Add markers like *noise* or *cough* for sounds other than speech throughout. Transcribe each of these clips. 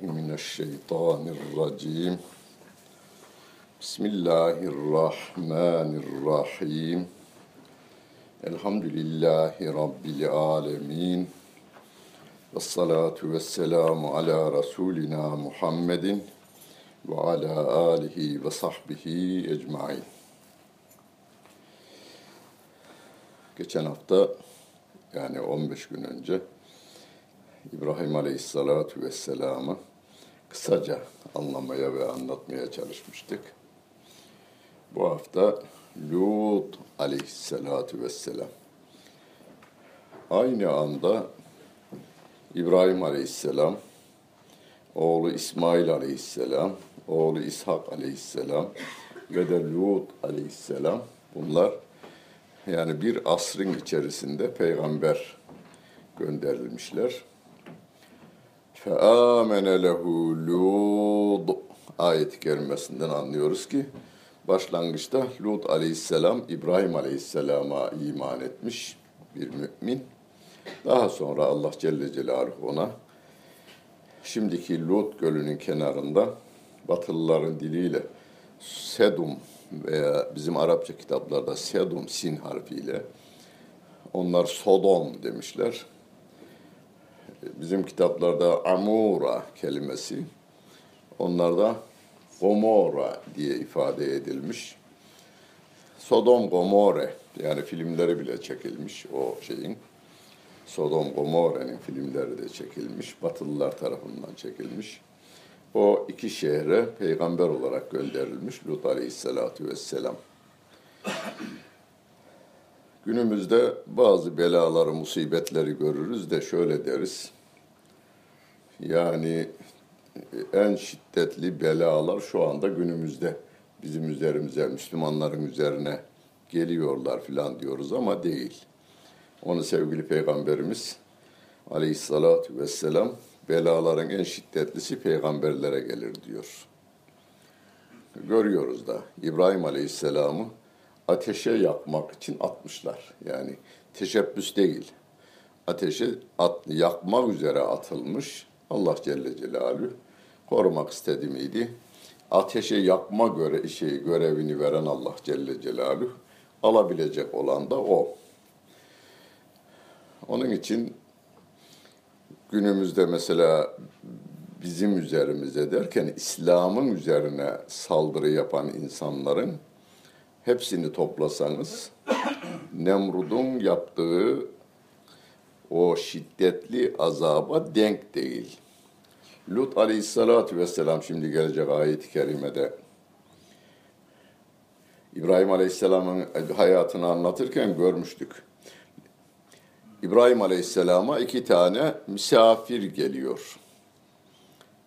من الشيطان الرجيم بسم الله الرحمن الرحيم الحمد لله رب العالمين والصلاة والسلام على رسولنا محمد وعلى آله وصحبه ecmain. Geçen hafta yani 15 gün önce İbrahim Aleyhisselatü Vesselam'ı kısaca anlamaya ve anlatmaya çalışmıştık. Bu hafta Lut Aleyhisselatü Vesselam. Aynı anda İbrahim Aleyhisselam, oğlu İsmail Aleyhisselam, oğlu İshak Aleyhisselam ve de Lut Aleyhisselam bunlar yani bir asrın içerisinde peygamber gönderilmişler. فَآمَنَ لَهُ لُوض ayet-i kerimesinden anlıyoruz ki başlangıçta Lut aleyhisselam İbrahim aleyhisselama iman etmiş bir mümin. Daha sonra Allah Celle Celaluhu ona şimdiki Lut gölünün kenarında Batılıların diliyle Sedum veya bizim Arapça kitaplarda Sedum sin harfiyle onlar Sodom demişler. Bizim kitaplarda Amura kelimesi onlarda Gomorra diye ifade edilmiş. Sodom Gomorre yani filmleri bile çekilmiş o şeyin. Sodom Gomorre'nin filmleri de çekilmiş. Batılılar tarafından çekilmiş. O iki şehre peygamber olarak gönderilmiş Lut Aleyhisselatü Vesselam. Günümüzde bazı belaları, musibetleri görürüz de şöyle deriz. Yani en şiddetli belalar şu anda günümüzde bizim üzerimize, Müslümanların üzerine geliyorlar filan diyoruz ama değil. Onu sevgili Peygamberimiz aleyhissalatu vesselam belaların en şiddetlisi peygamberlere gelir diyor. Görüyoruz da İbrahim aleyhisselamı ateşe yakmak için atmışlar. Yani teşebbüs değil. Ateşe at, yakmak üzere atılmış. Allah Celle Celaluhu korumak istedi miydi? Ateşe yakma göre şeyi görevini veren Allah Celle Celaluhu alabilecek olan da o. Onun için günümüzde mesela bizim üzerimize derken İslam'ın üzerine saldırı yapan insanların hepsini toplasanız *clears throat* Nemrud'un yaptığı o şiddetli azaba denk değil. Lut aleyhissalatü vesselam şimdi gelecek ayet-i kerimede İbrahim aleyhisselamın hayatını anlatırken görmüştük. İbrahim aleyhisselama iki tane misafir geliyor.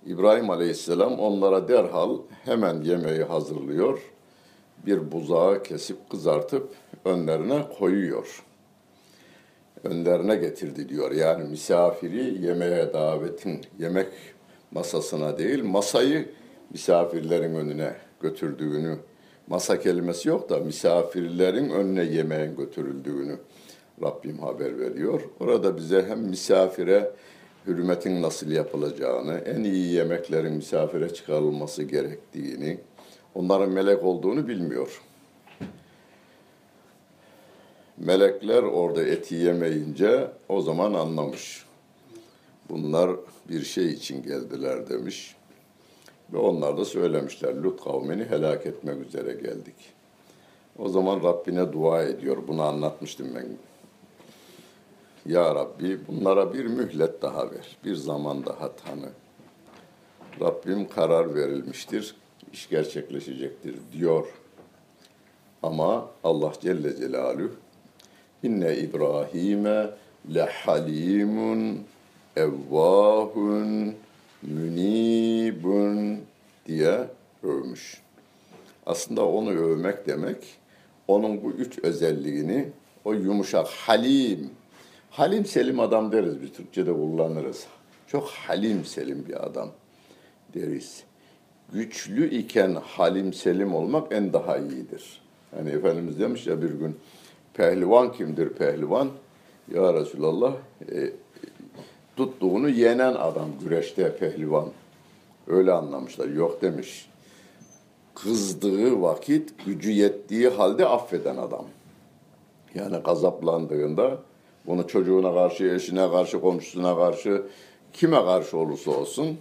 İbrahim aleyhisselam onlara derhal hemen yemeği hazırlıyor. Bir buzağı kesip kızartıp önlerine koyuyor. Önlerine getirdi diyor. Yani misafiri yemeğe davetin, yemek masasına değil, masayı misafirlerin önüne götürdüğünü, masa kelimesi yok da misafirlerin önüne yemeğin götürüldüğünü Rabbim haber veriyor. Orada bize hem misafire hürmetin nasıl yapılacağını, en iyi yemeklerin misafire çıkarılması gerektiğini, onların melek olduğunu bilmiyor. Melekler orada eti yemeyince o zaman anlamış. Bunlar bir şey için geldiler demiş. Ve onlar da söylemişler, Lut kavmini helak etmek üzere geldik. O zaman Rabbine dua ediyor. Bunu anlatmıştım ben. Ya Rabbi bunlara bir mühlet daha ver. Bir zaman daha tanı. Rabbim karar verilmiştir. İş gerçekleşecektir diyor. Ama Allah Celle Celaluhu inne İbrahim'e lehalimun evvahun münibun diye övmüş. Aslında onu övmek demek, onun bu üç özelliğini, o yumuşak, halim, halim selim adam deriz biz Türkçe'de kullanırız. Çok halim selim bir adam deriz. Güçlü iken halim selim olmak en daha iyidir. Hani Efendimiz demiş ya bir gün, pehlivan kimdir pehlivan? Ya Resulallah, e, tuttuğunu yenen adam güreşte pehlivan Öyle anlamışlar. Yok demiş. Kızdığı vakit gücü yettiği halde affeden adam. Yani gazaplandığında bunu çocuğuna karşı, eşine karşı, komşusuna karşı, kime karşı olursa olsun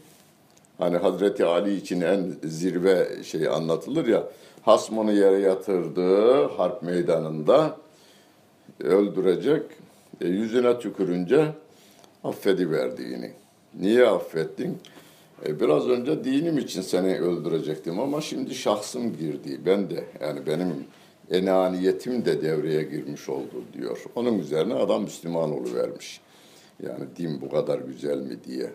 Hani Hazreti Ali için en zirve şey anlatılır ya. Hasmını yere yatırdı harp meydanında öldürecek. E, yüzüne tükürünce affediverdiğini. Niye affettin? E, biraz önce dinim için seni öldürecektim ama şimdi şahsım girdi. Ben de yani benim enaniyetim de devreye girmiş oldu diyor. Onun üzerine adam Müslüman oluvermiş. Yani din bu kadar güzel mi diye.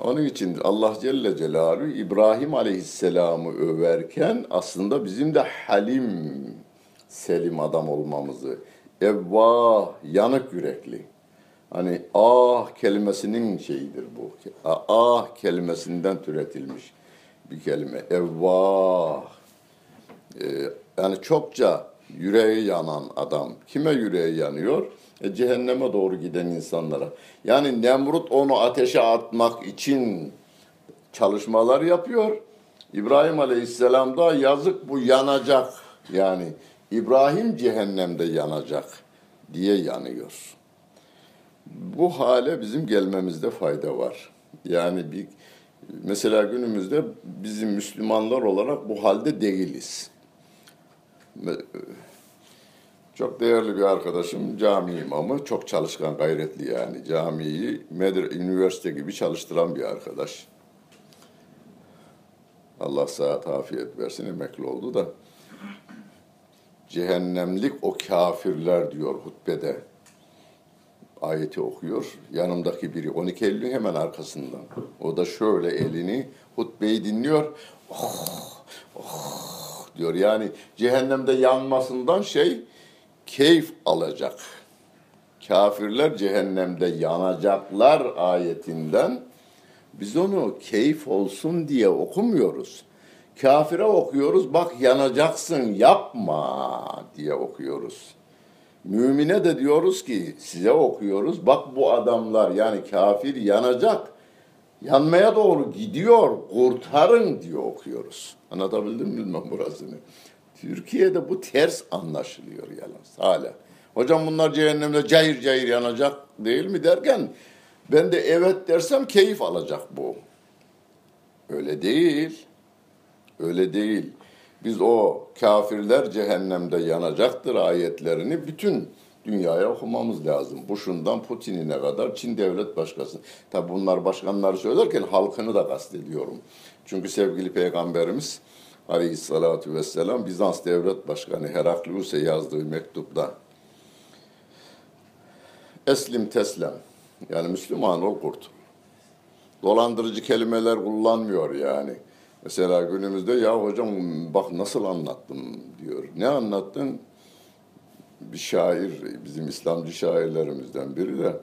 Onun için Allah Celle Celaluhu İbrahim Aleyhisselam'ı överken aslında bizim de halim, selim adam olmamızı, evvah, yanık yürekli. Hani ah kelimesinin şeyidir bu. Ah kelimesinden türetilmiş bir kelime. Evvah. Ee, yani çokça yüreği yanan adam. Kime yüreği yanıyor? E, cehenneme doğru giden insanlara. Yani Nemrut onu ateşe atmak için çalışmalar yapıyor. İbrahim Aleyhisselam da yazık bu yanacak. Yani İbrahim cehennemde yanacak diye yanıyor. Bu hale bizim gelmemizde fayda var. Yani bir mesela günümüzde bizim Müslümanlar olarak bu halde değiliz. Çok değerli bir arkadaşım, cami imamı, çok çalışkan, gayretli yani. Camiyi Medir, üniversite gibi çalıştıran bir arkadaş. Allah saat afiyet versin, emekli oldu da. Cehennemlik o kafirler diyor hutbede. Ayeti okuyor. Yanımdaki biri 12 Eylül'ün hemen arkasından. O da şöyle elini hutbeyi dinliyor. Oh, oh diyor. Yani cehennemde yanmasından şey keyif alacak. Kafirler cehennemde yanacaklar ayetinden biz onu keyif olsun diye okumuyoruz. Kafire okuyoruz bak yanacaksın yapma diye okuyoruz. Mümine de diyoruz ki size okuyoruz bak bu adamlar yani kafir yanacak. Yanmaya doğru gidiyor kurtarın diye okuyoruz. Anlatabildim mi bilmem burasını. Türkiye'de bu ters anlaşılıyor yalnız hala. Hocam bunlar cehennemde cayır cayır yanacak değil mi derken ben de evet dersem keyif alacak bu. Öyle değil. Öyle değil. Biz o kafirler cehennemde yanacaktır ayetlerini bütün dünyaya okumamız lazım. Bush'undan Putin'ine kadar Çin devlet başkası. Tabi bunlar başkanları söylerken halkını da kastediyorum. Çünkü sevgili peygamberimiz aleyhissalatu vesselam Bizans devlet başkanı Heraklius'e yazdığı mektupta Eslim teslem yani Müslüman ol kurtul. Dolandırıcı kelimeler kullanmıyor yani. Mesela günümüzde ya hocam bak nasıl anlattım diyor. Ne anlattın? Bir şair, bizim İslamcı şairlerimizden biri de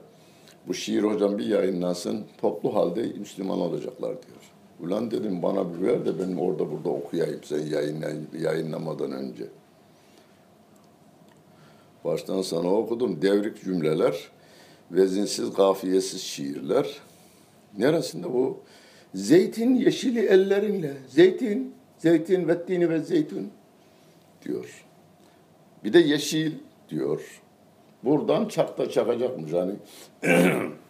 bu şiir hocam bir yayınlansın toplu halde Müslüman olacaklar diyor. Ulan dedim bana bir ver de benim orada burada okuyayım sen yayınla, yayınlamadan önce. Baştan sana okudum. Devrik cümleler, vezinsiz, kafiyesiz şiirler. Neresinde bu? Zeytin yeşili ellerinle. Zeytin, zeytin vettini ve zeytun diyor. Bir de yeşil diyor. Buradan çakta çakacakmış hani. *clears throat*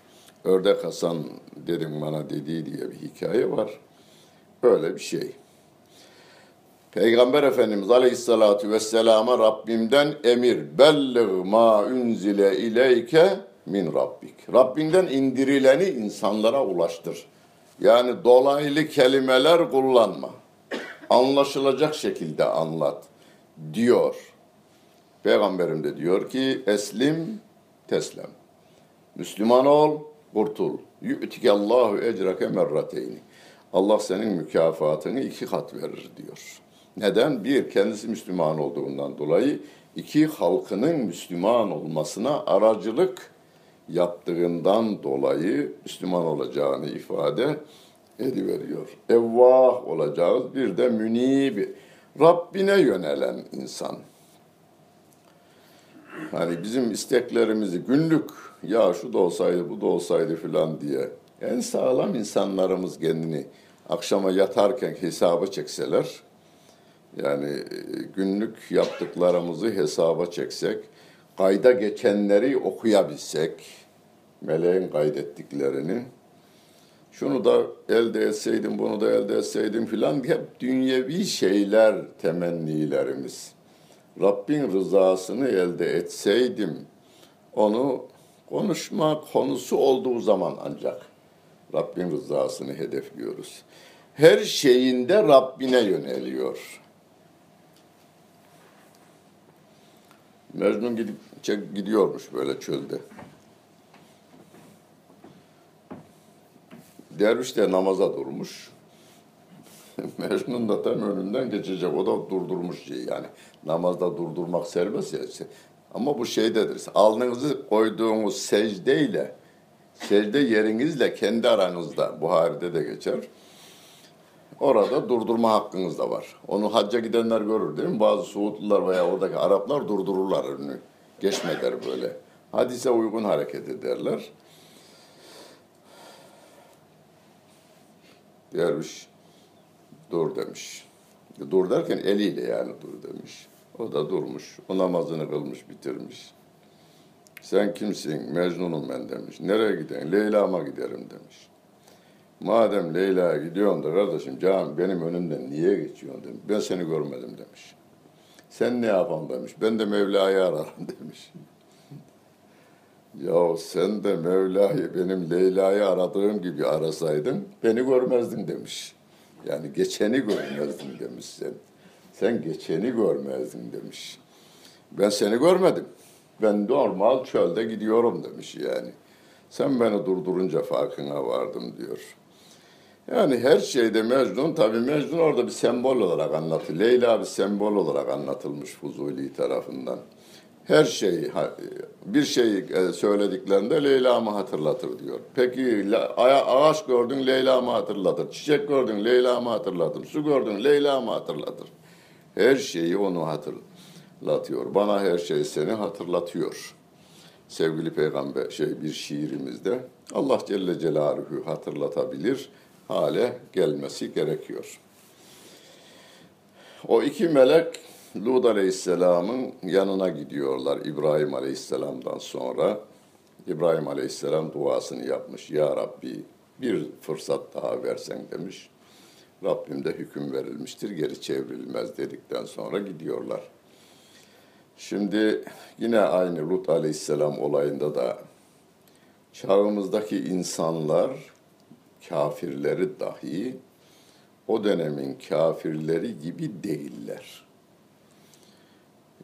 Ördek Hasan dedim bana dediği diye bir hikaye var. Öyle bir şey. Peygamber Efendimiz Aleyhisselatü Vesselam'a Rabbimden emir belliğ ma unzile ileyke min rabbik. Rabbinden indirileni insanlara ulaştır. Yani dolaylı kelimeler kullanma. Anlaşılacak şekilde anlat diyor. Peygamberim de diyor ki eslim teslem. Müslüman ol, kurtul. Yu'tikallahu ecrake merrateyni. Allah senin mükafatını iki kat verir diyor. Neden? Bir, kendisi Müslüman olduğundan dolayı. iki halkının Müslüman olmasına aracılık yaptığından dolayı Müslüman olacağını ifade ediveriyor. Evvah olacağız. Bir de münib, Rabbine yönelen insan. Hani bizim isteklerimizi günlük ya şu da olsaydı bu da olsaydı filan diye En sağlam insanlarımız kendini akşama yatarken hesaba çekseler, yani e, günlük yaptıklarımızı hesaba çeksek, kayda geçenleri okuyabilsek, meleğin kaydettiklerini, şunu da elde etseydim, bunu da elde etseydim filan hep dünyevi şeyler temennilerimiz. Rabbin rızasını elde etseydim, onu konuşma konusu olduğu zaman ancak Rabbin rızasını hedefliyoruz. Her şeyinde Rabbine yöneliyor. Mecnun gidip gidiyormuş böyle çölde. Derviş de namaza durmuş. *laughs* Mecnun da tam önünden geçecek. O da durdurmuş şey yani. Namazda durdurmak serbest ya. Ama bu şeydedir. Alnınızı koyduğunuz secdeyle, secde yerinizle kendi aranızda, Buhari'de de geçer. Orada durdurma hakkınız da var. Onu hacca gidenler görür değil mi? Bazı Suudlular veya oradaki Araplar durdururlar önünü. Geçmeder böyle. Hadise uygun hareket ederler. Derviş dur demiş. Dur derken eliyle yani dur demiş. O da durmuş. O namazını kılmış, bitirmiş. Sen kimsin? Mecnunum ben demiş. Nereye giden? Leyla'ma giderim demiş. Madem Leyla'ya gidiyorsun da kardeşim can benim önümden niye geçiyorsun demiş. Ben seni görmedim demiş. Sen ne yapan demiş. Ben de Mevla'yı ararım *laughs* demiş. ya sen de Mevla'yı benim Leyla'yı aradığım gibi arasaydın beni görmezdin demiş. Yani geçeni görmezdin demiş sen. Sen geçeni görmezdin demiş. Ben seni görmedim. Ben normal çölde gidiyorum demiş yani. Sen beni durdurunca farkına vardım diyor. Yani her şeyde Mecnun, tabi Mecnun orada bir sembol olarak anlatılıyor. Leyla bir sembol olarak anlatılmış Fuzuli tarafından. Her şeyi, bir şey e, söylediklerinde Leyla mı hatırlatır diyor. Peki ağaç gördün Leyla mı hatırlatır? Çiçek gördün Leyla mı hatırlatır? Su gördün Leyla mı hatırlatır? Her şeyi onu hatırlatıyor. Bana her şey seni hatırlatıyor. Sevgili peygamber şey bir şiirimizde Allah Celle Celaluhu hatırlatabilir hale gelmesi gerekiyor. O iki melek Lut Aleyhisselam'ın yanına gidiyorlar İbrahim Aleyhisselam'dan sonra. İbrahim Aleyhisselam duasını yapmış. Ya Rabbi bir fırsat daha versen demiş. Rabbimde hüküm verilmiştir, geri çevrilmez dedikten sonra gidiyorlar. Şimdi yine aynı Lut Aleyhisselam olayında da çağımızdaki insanlar kafirleri dahi o dönemin kafirleri gibi değiller.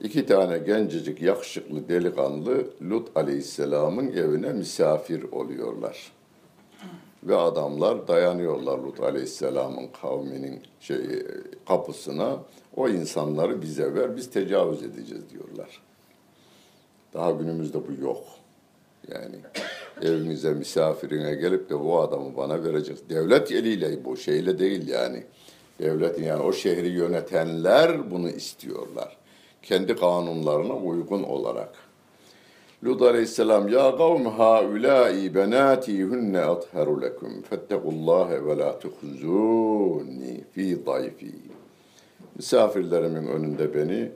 İki tane gencecik yakışıklı delikanlı Lut Aleyhisselam'ın evine misafir oluyorlar. Ve adamlar dayanıyorlar Lut Aleyhisselam'ın kavminin şey, kapısına. O insanları bize ver, biz tecavüz edeceğiz diyorlar. Daha günümüzde bu yok. Yani *coughs* evinize misafirine gelip de bu adamı bana verecek. Devlet eliyle bu şeyle değil yani. Devletin yani o şehri yönetenler bunu istiyorlar. Kendi kanunlarına uygun olarak. Lut aleyhisselam ya kavm haulâi benâti hunne atharu lekum fettekullâhe ve lâ tuhzûni fî dayfî. Misafirlerimin önünde beni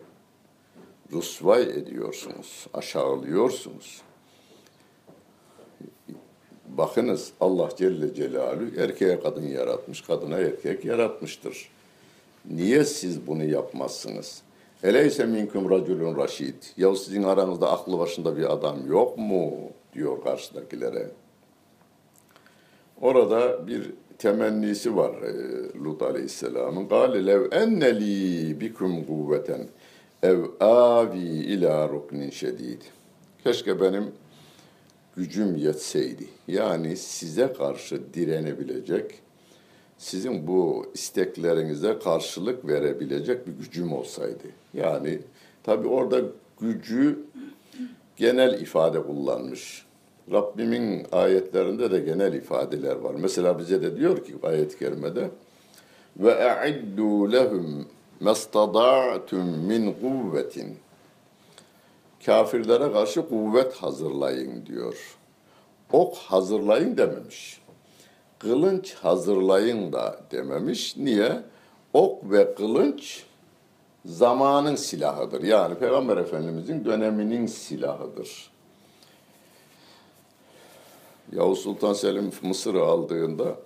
rusvay ediyorsunuz, aşağılıyorsunuz. Bakınız Allah Celle Celaluhu erkeğe kadın yaratmış, kadına erkek yaratmıştır. Niye siz bunu yapmazsınız? Eleyse minkum raculun raşid. Ya sizin aranızda aklı başında bir adam yok mu? diyor karşıdakilere. Orada bir temennisi var e, Lut Aleyhisselam'ın. Gâle lev enne li bikum kuvveten ev avi ila ruknin şedid. Keşke benim gücüm yetseydi. Yani size karşı direnebilecek, sizin bu isteklerinize karşılık verebilecek bir gücüm olsaydı. Yani tabi orada gücü genel ifade kullanmış. Rabbimin ayetlerinde de genel ifadeler var. Mesela bize de diyor ki ayet-i kerimede ve e'iddu lehum mestada'tum min kuvvetin kafirlere karşı kuvvet hazırlayın diyor. Ok hazırlayın dememiş. Kılınç hazırlayın da dememiş. Niye? Ok ve kılınç zamanın silahıdır. Yani Peygamber Efendimizin döneminin silahıdır. Yavuz Sultan Selim Mısır'ı aldığında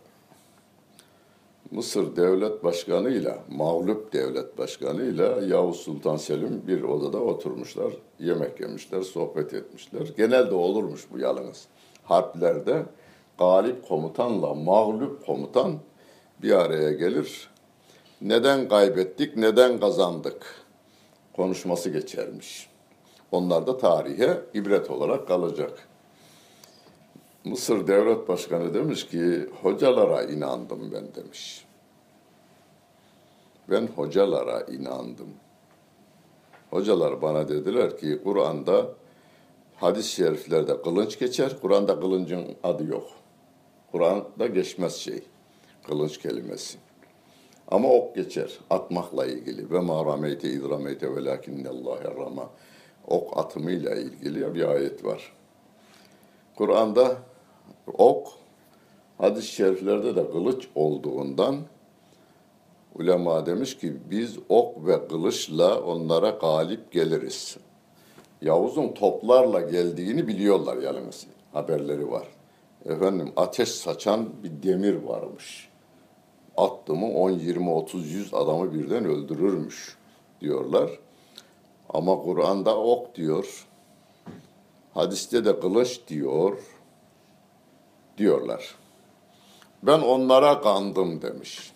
Mısır devlet başkanıyla, mağlup devlet başkanıyla Yavuz Sultan Selim bir odada oturmuşlar, yemek yemişler, sohbet etmişler. Genelde olurmuş bu yalnız. Harplerde galip komutanla mağlup komutan bir araya gelir. Neden kaybettik, neden kazandık konuşması geçermiş. Onlar da tarihe ibret olarak kalacak. Mısır Devlet Başkanı demiş ki hocalara inandım ben demiş. Ben hocalara inandım. Hocalar bana dediler ki Kur'an'da hadis-i şeriflerde kılınç geçer. Kur'an'da kılıncın adı yok. Kur'an'da geçmez şey. Kılınç kelimesi. Ama ok geçer. Atmakla ilgili. Ve ma rameyte iz rameyte velakinnallâhe rama. Ok atımıyla ilgili bir ayet var. Kur'an'da ok, hadis-i şeriflerde de kılıç olduğundan ulema demiş ki biz ok ve kılıçla onlara galip geliriz. Yavuz'un toplarla geldiğini biliyorlar yalnız. Haberleri var. Efendim ateş saçan bir demir varmış. Attı mı 10, 20, 30, 100 adamı birden öldürürmüş diyorlar. Ama Kur'an'da ok diyor. Hadiste de kılıç diyor diyorlar. Ben onlara kandım demiş.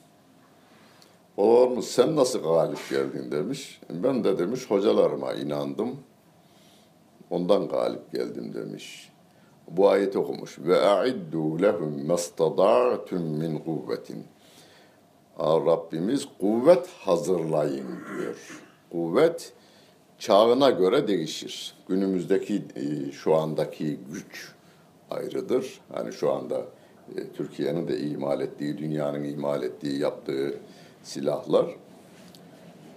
Olur mu? Sen nasıl galip geldin demiş. Ben de demiş hocalarıma inandım. Ondan galip geldim demiş. Bu ayeti okumuş. Ve a'iddu lehum mastada'tum min kuvvetin. Rabbimiz kuvvet hazırlayın diyor. Kuvvet çağına göre değişir. Günümüzdeki e, şu andaki güç ayrıdır. Hani şu anda e, Türkiye'nin de imal ettiği, dünyanın imal ettiği, yaptığı silahlar.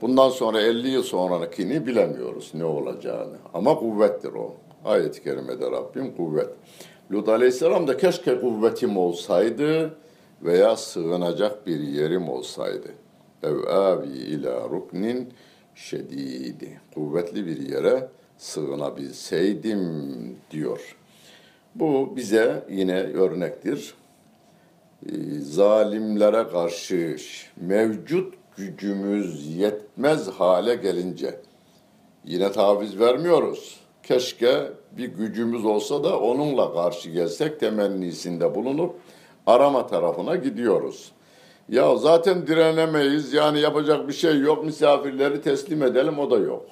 Bundan sonra 50 yıl sonrakini bilemiyoruz ne olacağını. Ama kuvvettir o. Ayet-i kerimede Rabbim kuvvet. Lut Aleyhisselam da keşke kuvvetim olsaydı veya sığınacak bir yerim olsaydı. Ev abi ila ruknin şedidi. Kuvvetli bir yere sığınabilseydim diyor. Bu bize yine örnektir. Ee, zalimlere karşı mevcut gücümüz yetmez hale gelince yine taviz vermiyoruz. Keşke bir gücümüz olsa da onunla karşı gelsek temennisinde bulunup arama tarafına gidiyoruz. Ya zaten direnemeyiz yani yapacak bir şey yok misafirleri teslim edelim o da yok.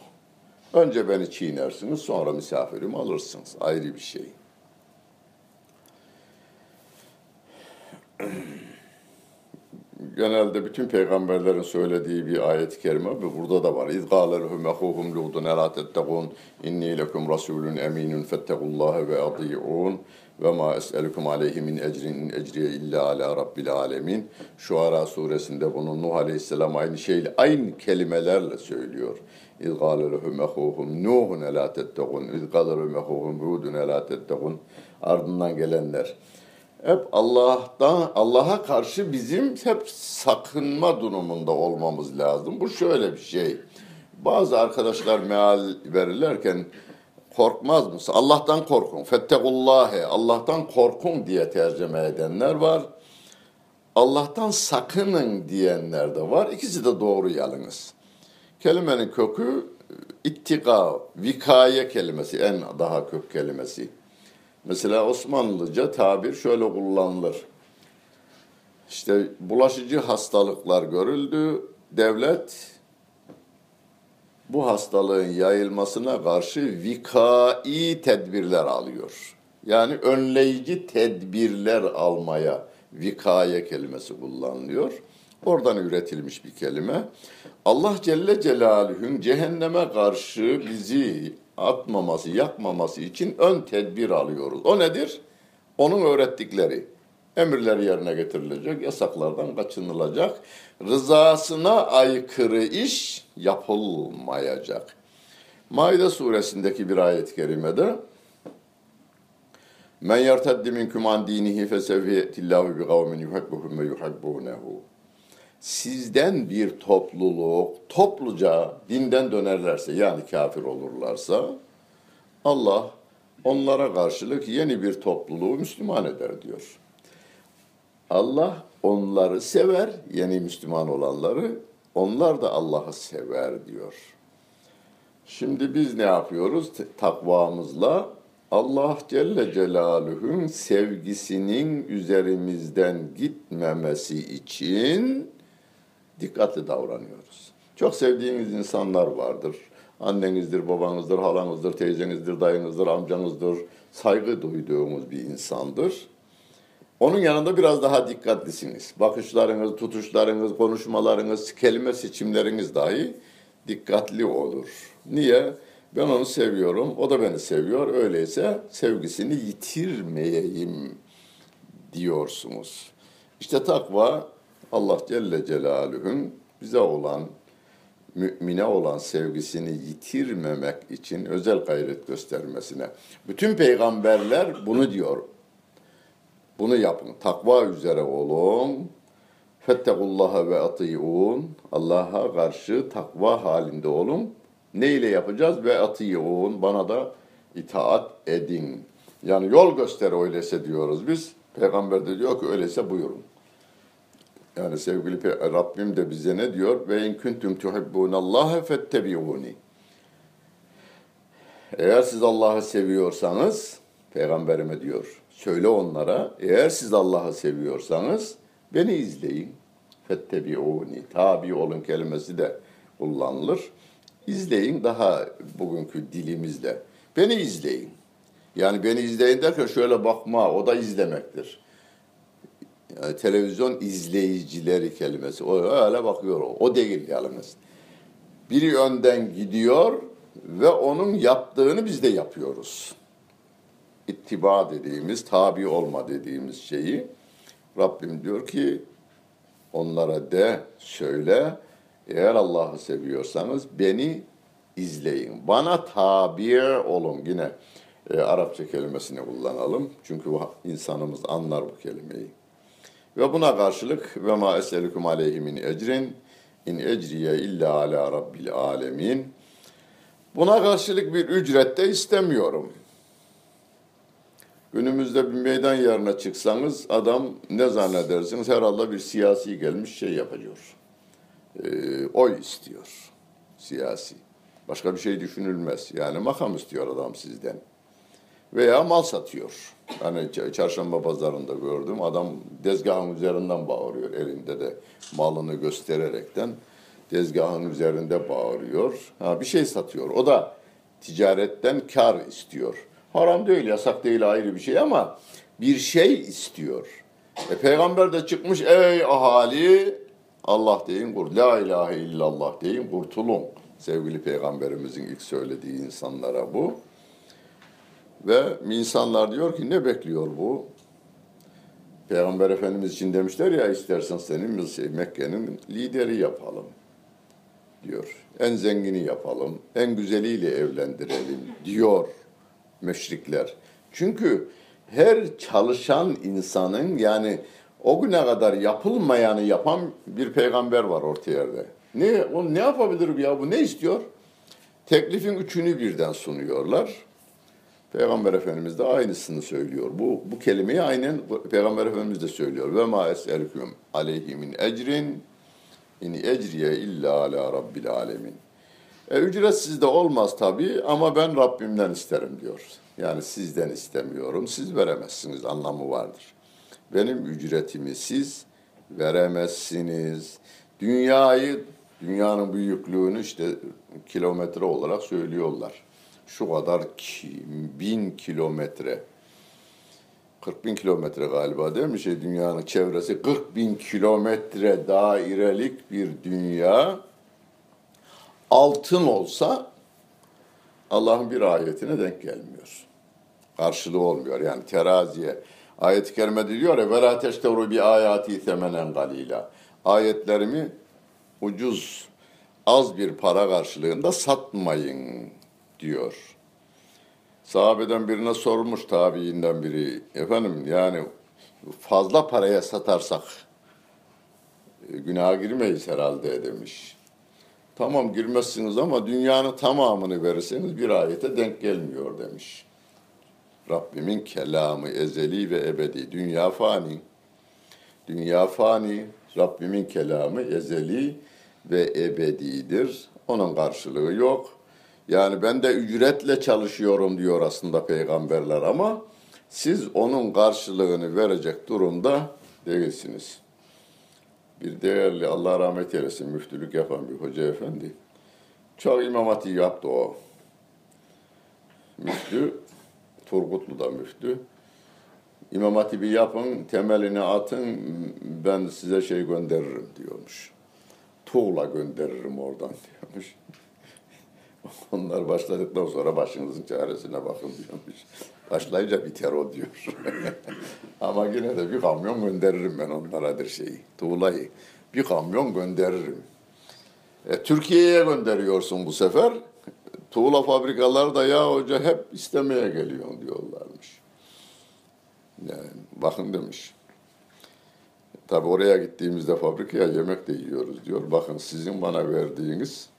Önce beni çiğnersiniz sonra misafirimi alırsınız ayrı bir şey. Genelde bütün peygamberlerin söylediği bir ayet-i kerime ve burada da var. İz gâle lehum ehûhum lûdun elâ tettegûn inni lekum rasûlun emînun fettegullâhe ve adî'ûn ve ma es'elukum aleyhi min ecrin ecriye illa ala rabbil alemin. Şuara suresinde bunu Nuh aleyhisselam aynı şeyle aynı kelimelerle söylüyor. İz gâle lehum ehûhum Nuhun elâ tettegûn İz gâle lehum ehûhum Hûdun elâ Ardından gelenler hep Allah'tan Allah'a karşı bizim hep sakınma durumunda olmamız lazım. Bu şöyle bir şey. Bazı arkadaşlar meal verirlerken korkmaz mısın? Allah'tan korkun. Fettekullâhe. Allah'tan korkun diye tercüme edenler var. Allah'tan sakının diyenler de var. İkisi de doğru yalnız. Kelimenin kökü ittika, vikaye kelimesi en daha kök kelimesi. Mesela Osmanlıca tabir şöyle kullanılır. İşte bulaşıcı hastalıklar görüldü. Devlet bu hastalığın yayılmasına karşı vikai tedbirler alıyor. Yani önleyici tedbirler almaya vikaye kelimesi kullanılıyor. Oradan üretilmiş bir kelime. Allah Celle Celaluhu'nun cehenneme karşı bizi atmaması, yakmaması için ön tedbir alıyoruz. O nedir? Onun öğrettikleri. Emirleri yerine getirilecek, yasaklardan kaçınılacak. Rızasına aykırı iş yapılmayacak. Maide suresindeki bir ayet-i kerimede Men yerteddi minkum an dinihi fesevfe ye'tillahu bi kavmin yuhibbuhum ve yuhibbunehu. Sizden bir topluluk topluca dinden dönerlerse yani kafir olurlarsa Allah onlara karşılık yeni bir topluluğu Müslüman eder diyor. Allah onları sever, yeni Müslüman olanları, onlar da Allah'ı sever diyor. Şimdi biz ne yapıyoruz? Takvamızla Allah Celle Celaluhu'nun sevgisinin üzerimizden gitmemesi için dikkatli davranıyoruz. Çok sevdiğiniz insanlar vardır. Annenizdir, babanızdır, halanızdır, teyzenizdir, dayınızdır, amcanızdır. Saygı duyduğumuz bir insandır. Onun yanında biraz daha dikkatlisiniz. Bakışlarınız, tutuşlarınız, konuşmalarınız, kelime seçimleriniz dahi dikkatli olur. Niye? Ben onu seviyorum, o da beni seviyor. Öyleyse sevgisini yitirmeyeyim diyorsunuz. İşte takva Allah Celle Celaluhu'nun bize olan, mümine olan sevgisini yitirmemek için özel gayret göstermesine. Bütün peygamberler bunu diyor. Bunu yapın. Takva üzere olun. Fettekullaha ve atiyun. Allah'a karşı takva halinde olun. Ne ile yapacağız? Ve atiyun. Bana da itaat edin. Yani yol göster öyleyse diyoruz biz. Peygamber de diyor ki öyleyse buyurun. Yani sevgili Rabbim de bize ne diyor? Ve in kuntum tuhibbunallaha fettebi'uni. Eğer siz Allah'ı seviyorsanız, peygamberime diyor, söyle onlara, eğer siz Allah'ı seviyorsanız beni izleyin. Fettebi'uni. Tabi olun kelimesi de kullanılır. İzleyin daha bugünkü dilimizle. Beni izleyin. Yani beni izleyin derken şöyle bakma, o da izlemektir. Yani televizyon izleyicileri kelimesi. O öyle bakıyor o. O değil yalnız. Biri önden gidiyor ve onun yaptığını biz de yapıyoruz. İttiba dediğimiz, tabi olma dediğimiz şeyi Rabbim diyor ki onlara de söyle eğer Allah'ı seviyorsanız beni izleyin. Bana tabi olun. Yine e, Arapça kelimesini kullanalım. Çünkü insanımız anlar bu kelimeyi. Ve buna karşılık ve ma eselukum aleyhi min ecrin in ecriye illa ala rabbil alemin. Buna karşılık bir ücret de istemiyorum. Günümüzde bir meydan yerine çıksanız adam ne zannedersiniz herhalde bir siyasi gelmiş şey yapıyor. Ee, oy istiyor siyasi. Başka bir şey düşünülmez. Yani makam istiyor adam sizden veya mal satıyor. Hani çarşamba pazarında gördüm adam dezgahın üzerinden bağırıyor elinde de malını göstererekten dezgahın üzerinde bağırıyor. Ha, bir şey satıyor. O da ticaretten kar istiyor. Haram değil, yasak değil ayrı bir şey ama bir şey istiyor. E, peygamber de çıkmış ey ahali Allah deyin kur. La ilahe illallah deyin kurtulun. Sevgili peygamberimizin ilk söylediği insanlara bu. Ve insanlar diyor ki ne bekliyor bu? Peygamber Efendimiz için demişler ya istersen senin Mekke'nin lideri yapalım diyor. En zengini yapalım, en güzeliyle evlendirelim diyor müşrikler. Çünkü her çalışan insanın yani o güne kadar yapılmayanı yapan bir peygamber var orta yerde. Ne, o ne yapabilir ya bu ne istiyor? Teklifin üçünü birden sunuyorlar. Peygamber Efendimiz de aynısını söylüyor. Bu, bu kelimeyi aynen Peygamber Efendimiz de söylüyor. Ve ma es'elüküm aleyhi min ecrin in ecriye illa ala rabbil alemin. E, ücretsiz de olmaz tabii ama ben Rabbimden isterim diyor. Yani sizden istemiyorum. Siz veremezsiniz anlamı vardır. Benim ücretimi siz veremezsiniz. Dünyayı, dünyanın büyüklüğünü işte kilometre olarak söylüyorlar şu kadar ki, bin kilometre 40 bin kilometre galiba değil mi şey dünyanın çevresi 40 bin kilometre dairelik bir dünya altın olsa Allah'ın bir ayetine denk gelmiyor. Karşılığı olmuyor yani teraziye. Ayet-i kerimede diyor ya وَلَا تَشْتَوْرُ بِآيَاتِ ثَمَنًا قَلِيلًا Ayetlerimi ucuz, az bir para karşılığında satmayın diyor. Sahabeden birine sormuş tabiinden biri. Efendim yani fazla paraya satarsak e, günaha girmeyiz herhalde demiş. Tamam girmezsiniz ama dünyanın tamamını verirseniz bir ayete denk gelmiyor demiş. Rabbimin kelamı ezeli ve ebedi. Dünya fani. Dünya fani. Rabbimin kelamı ezeli ve ebedidir. Onun karşılığı yok. Yani ben de ücretle çalışıyorum diyor aslında peygamberler ama siz onun karşılığını verecek durumda değilsiniz. Bir değerli Allah rahmet eylesin müftülük yapan bir hoca efendi. Çok imam yaptı o. Müftü, Turgutlu'da müftü. İmam hatibi yapın, temelini atın, ben size şey gönderirim diyormuş. Tuğla gönderirim oradan *laughs* diyormuş. *laughs* Onlar başladıktan sonra başınızın çaresine bakın diyormuş. Başlayınca biter o diyor. *laughs* Ama yine de bir kamyon gönderirim ben onlara şeyi, tuğlayı. Bir kamyon gönderirim. E, Türkiye'ye gönderiyorsun bu sefer. Tuğla fabrikaları da ya hoca hep istemeye geliyor diyorlarmış. Yani bakın demiş. Tabi oraya gittiğimizde fabrikaya yemek de yiyoruz diyor. Bakın sizin bana verdiğiniz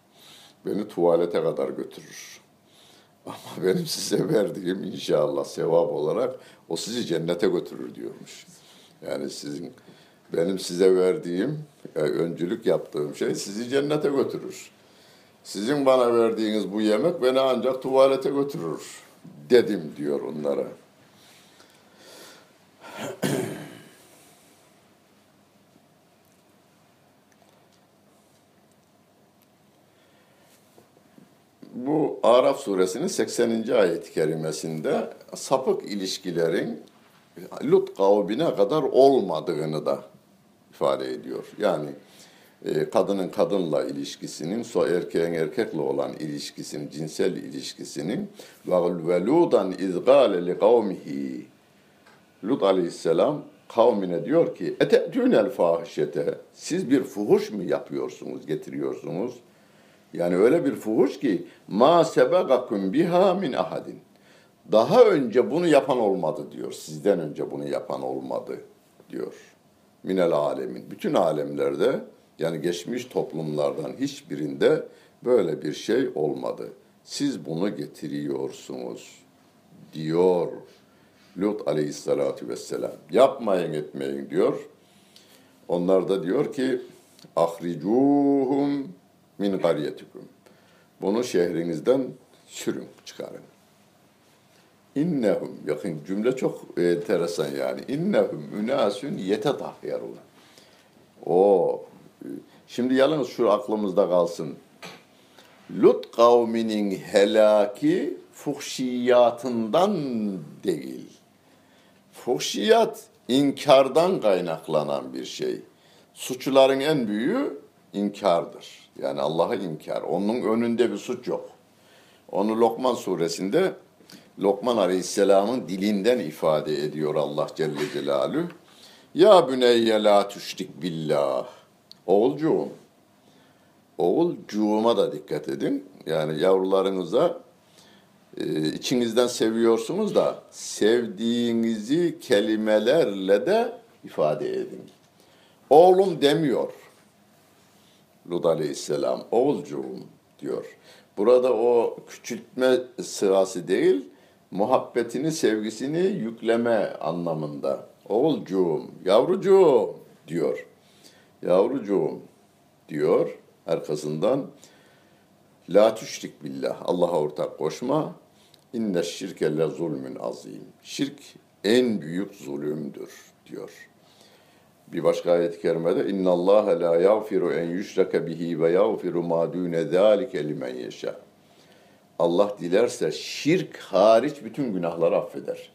beni tuvalete kadar götürür. *laughs* Ama benim size verdiğim inşallah sevap olarak o sizi cennete götürür diyormuş. Yani sizin benim size verdiğim e, öncülük yaptığım şey sizi cennete götürür. Sizin bana verdiğiniz bu yemek beni ancak tuvalete götürür dedim diyor onlara. Bu Araf suresinin 80. ayet-i kerimesinde sapık ilişkilerin Lut kavmine kadar olmadığını da ifade ediyor. Yani e, kadının kadınla ilişkisinin, so erkeğin erkekle olan ilişkisinin, cinsel ilişkisinin ve ludan izgale li kavmihi Lut aleyhisselam kavmine diyor ki ete'tünel fahişete siz bir fuhuş mu yapıyorsunuz, getiriyorsunuz? Yani öyle bir fuhuş ki ma sebagakum biha min ahadin. Daha önce bunu yapan olmadı diyor. Sizden önce bunu yapan olmadı diyor. Minel alemin. Bütün alemlerde yani geçmiş toplumlardan hiçbirinde böyle bir şey olmadı. Siz bunu getiriyorsunuz diyor Lut aleyhissalatu vesselam. Yapmayın etmeyin diyor. Onlar da diyor ki ahricuhum min garyetikum. Bunu şehrinizden sürün, çıkarın. İnnehum, yakın cümle çok enteresan yani. İnnehum ünasun yetetahyarun. O şimdi yalnız şu aklımızda kalsın. Lut kavminin helaki fuhşiyatından değil. Fuhşiyat inkardan kaynaklanan bir şey. Suçların en büyüğü inkardır. Yani Allah'a inkar. Onun önünde bir suç yok. Onu Lokman suresinde Lokman Aleyhisselam'ın dilinden ifade ediyor Allah Celle Celaluhu. Ya büneyye la tüşrik billah. Oğulcuğum. Oğulcuğuma da dikkat edin. Yani yavrularınıza e, içinizden seviyorsunuz da sevdiğinizi kelimelerle de ifade edin. Oğlum demiyor. Lut aleyhisselam oğulcuğum diyor. Burada o küçültme sırası değil, muhabbetini, sevgisini yükleme anlamında. Oğulcuğum, yavrucuğum diyor. Yavrucuğum diyor. Arkasından La tüşrik billah. Allah'a ortak koşma. İnne şirke le zulmün azim. Şirk en büyük zulümdür diyor. Bir başka ayet-i kerimede inna Allah la yağfiru en yüşreke bihi ve yağfiru ma dune zalike limen yeşâ. Allah dilerse şirk hariç bütün günahları affeder.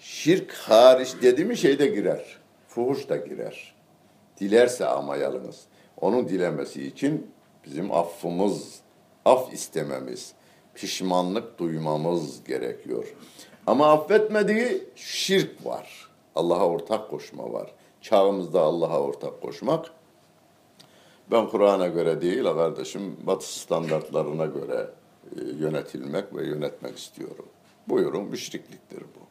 Şirk hariç dedi mi şeyde girer. Fuhuş da girer. Dilerse ama yalnız. Onun dilemesi için bizim affımız, af istememiz, pişmanlık duymamız gerekiyor. Ama affetmediği şirk var. Allah'a ortak koşma var çağımızda Allah'a ortak koşmak. Ben Kur'an'a göre değil kardeşim, Batı standartlarına göre e, yönetilmek ve yönetmek istiyorum. Buyurun müşrikliktir bu.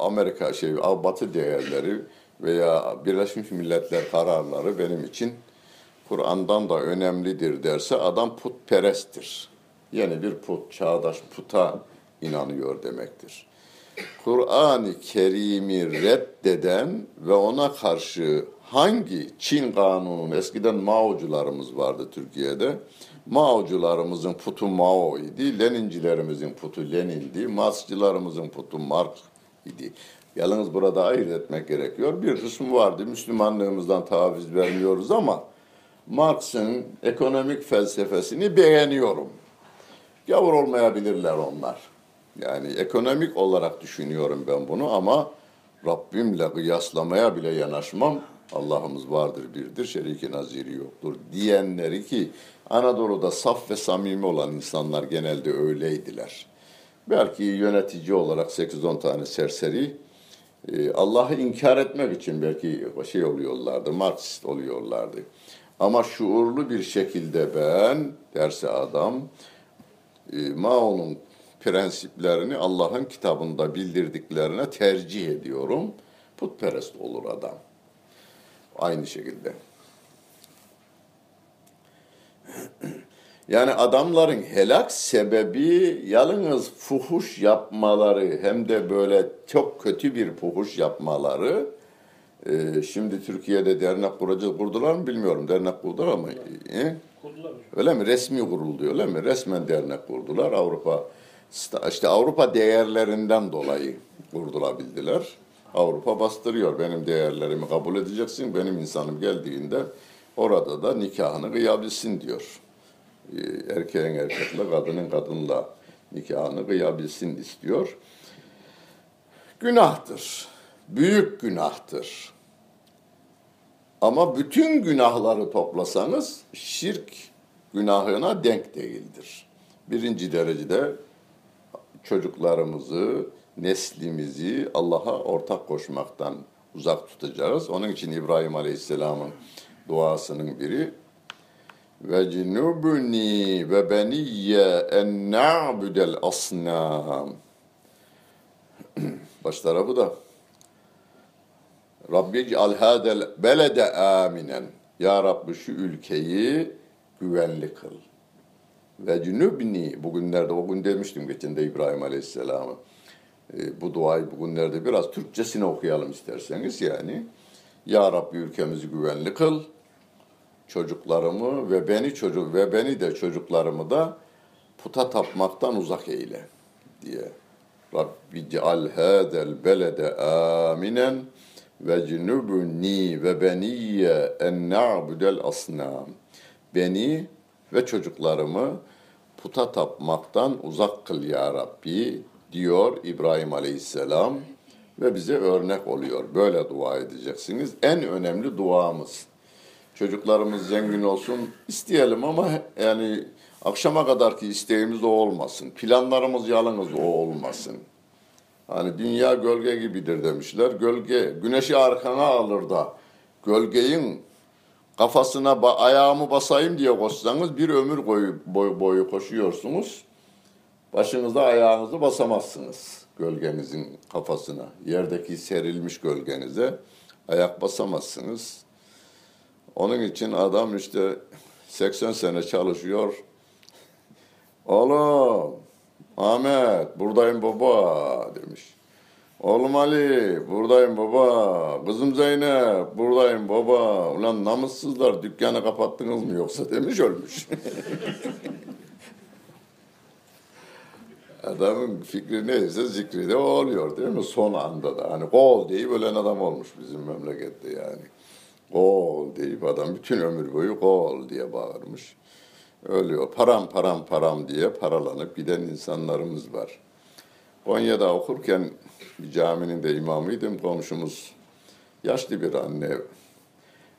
Amerika şey Batı değerleri veya Birleşmiş Milletler kararları benim için Kur'an'dan da önemlidir derse adam putperesttir. Yeni bir put, çağdaş puta inanıyor demektir. Kur'an-ı Kerim'i reddeden ve ona karşı hangi Çin kanunun eskiden Maocularımız vardı Türkiye'de. Maocularımızın putu Mao idi, Lenincilerimizin putu Lenin'di, Marksçılarımızın putu Marx idi. Yalnız burada ayırt etmek gerekiyor. Bir kısmı vardı, Müslümanlığımızdan taviz vermiyoruz ama Marx'ın ekonomik felsefesini beğeniyorum. Gavur olmayabilirler onlar. Yani ekonomik olarak düşünüyorum ben bunu ama Rabbimle kıyaslamaya bile yanaşmam. Allah'ımız vardır birdir, şeriki naziri yoktur diyenleri ki Anadolu'da saf ve samimi olan insanlar genelde öyleydiler. Belki yönetici olarak 8-10 tane serseri e, Allah'ı inkar etmek için belki şey oluyorlardı, Marksist oluyorlardı. Ama şuurlu bir şekilde ben derse adam e, Mao'nun prensiplerini Allah'ın kitabında bildirdiklerine tercih ediyorum. Putperest olur adam. Aynı şekilde. Yani adamların helak sebebi yalnız fuhuş yapmaları hem de böyle çok kötü bir fuhuş yapmaları. Ee, şimdi Türkiye'de dernek kuracağız kurdular mı bilmiyorum. Dernek kurdular mı? Kurdular. Öyle mi? Resmi kuruldu öyle mi? Resmen dernek kurdular. Avrupa işte Avrupa değerlerinden dolayı kurdulabildiler. Avrupa bastırıyor. Benim değerlerimi kabul edeceksin. Benim insanım geldiğinde orada da nikahını kıyabilsin diyor. Ee, Erkeğin erkekle, kadının kadınla nikahını kıyabilsin istiyor. Günahtır. Büyük günahtır. Ama bütün günahları toplasanız şirk günahına denk değildir. Birinci derecede çocuklarımızı, neslimizi Allah'a ortak koşmaktan uzak tutacağız. Onun için İbrahim Aleyhisselam'ın duasının biri ve cinubni ve beniyye en na'budel asnam. *clears throat* Baş tarafı da Rabbi al hadel belede aminen. Ya Rabbi şu ülkeyi güvenli kıl. Ve cünübni bugünlerde o gün demiştim geçen de İbrahim Aleyhisselam'a. E, bu duayı bugünlerde biraz Türkçesini okuyalım isterseniz yani. Ya Rabbi ülkemizi güvenli kıl. Çocuklarımı ve beni çocuk ve beni de çocuklarımı da puta tapmaktan uzak eyle diye. Rabbi ceal hadel belede aminen ve cünübni ve beniyye en na'budel asnam. Beni ve çocuklarımı puta tapmaktan uzak kıl ya Rabbi diyor İbrahim Aleyhisselam ve bize örnek oluyor. Böyle dua edeceksiniz. En önemli duamız. Çocuklarımız zengin olsun isteyelim ama yani akşama kadarki isteğimiz o olmasın. Planlarımız yalnız o olmasın. Hani dünya gölge gibidir demişler. Gölge, güneşi arkana alır da gölgeyin kafasına ba- ayağımı basayım diye koşsanız bir ömür boyu, boyu, boyu koşuyorsunuz. Başınızda ayağınızı basamazsınız gölgenizin kafasına. Yerdeki serilmiş gölgenize ayak basamazsınız. Onun için adam işte 80 sene çalışıyor. Oğlum Ahmet buradayım baba demiş. Oğlum Ali buradayım baba. Kızım Zeynep buradayım baba. Ulan namussuzlar dükkanı kapattınız mı yoksa demiş ölmüş. *laughs* Adamın fikri neyse zikri de o oluyor değil mi? Son anda da. Hani kol deyip ölen adam olmuş bizim memlekette yani. Kol deyip adam bütün ömür boyu kol diye bağırmış. Ölüyor. Param param param diye paralanıp giden insanlarımız var. Konya'da okurken bir caminin de imamıydım. Komşumuz yaşlı bir anne.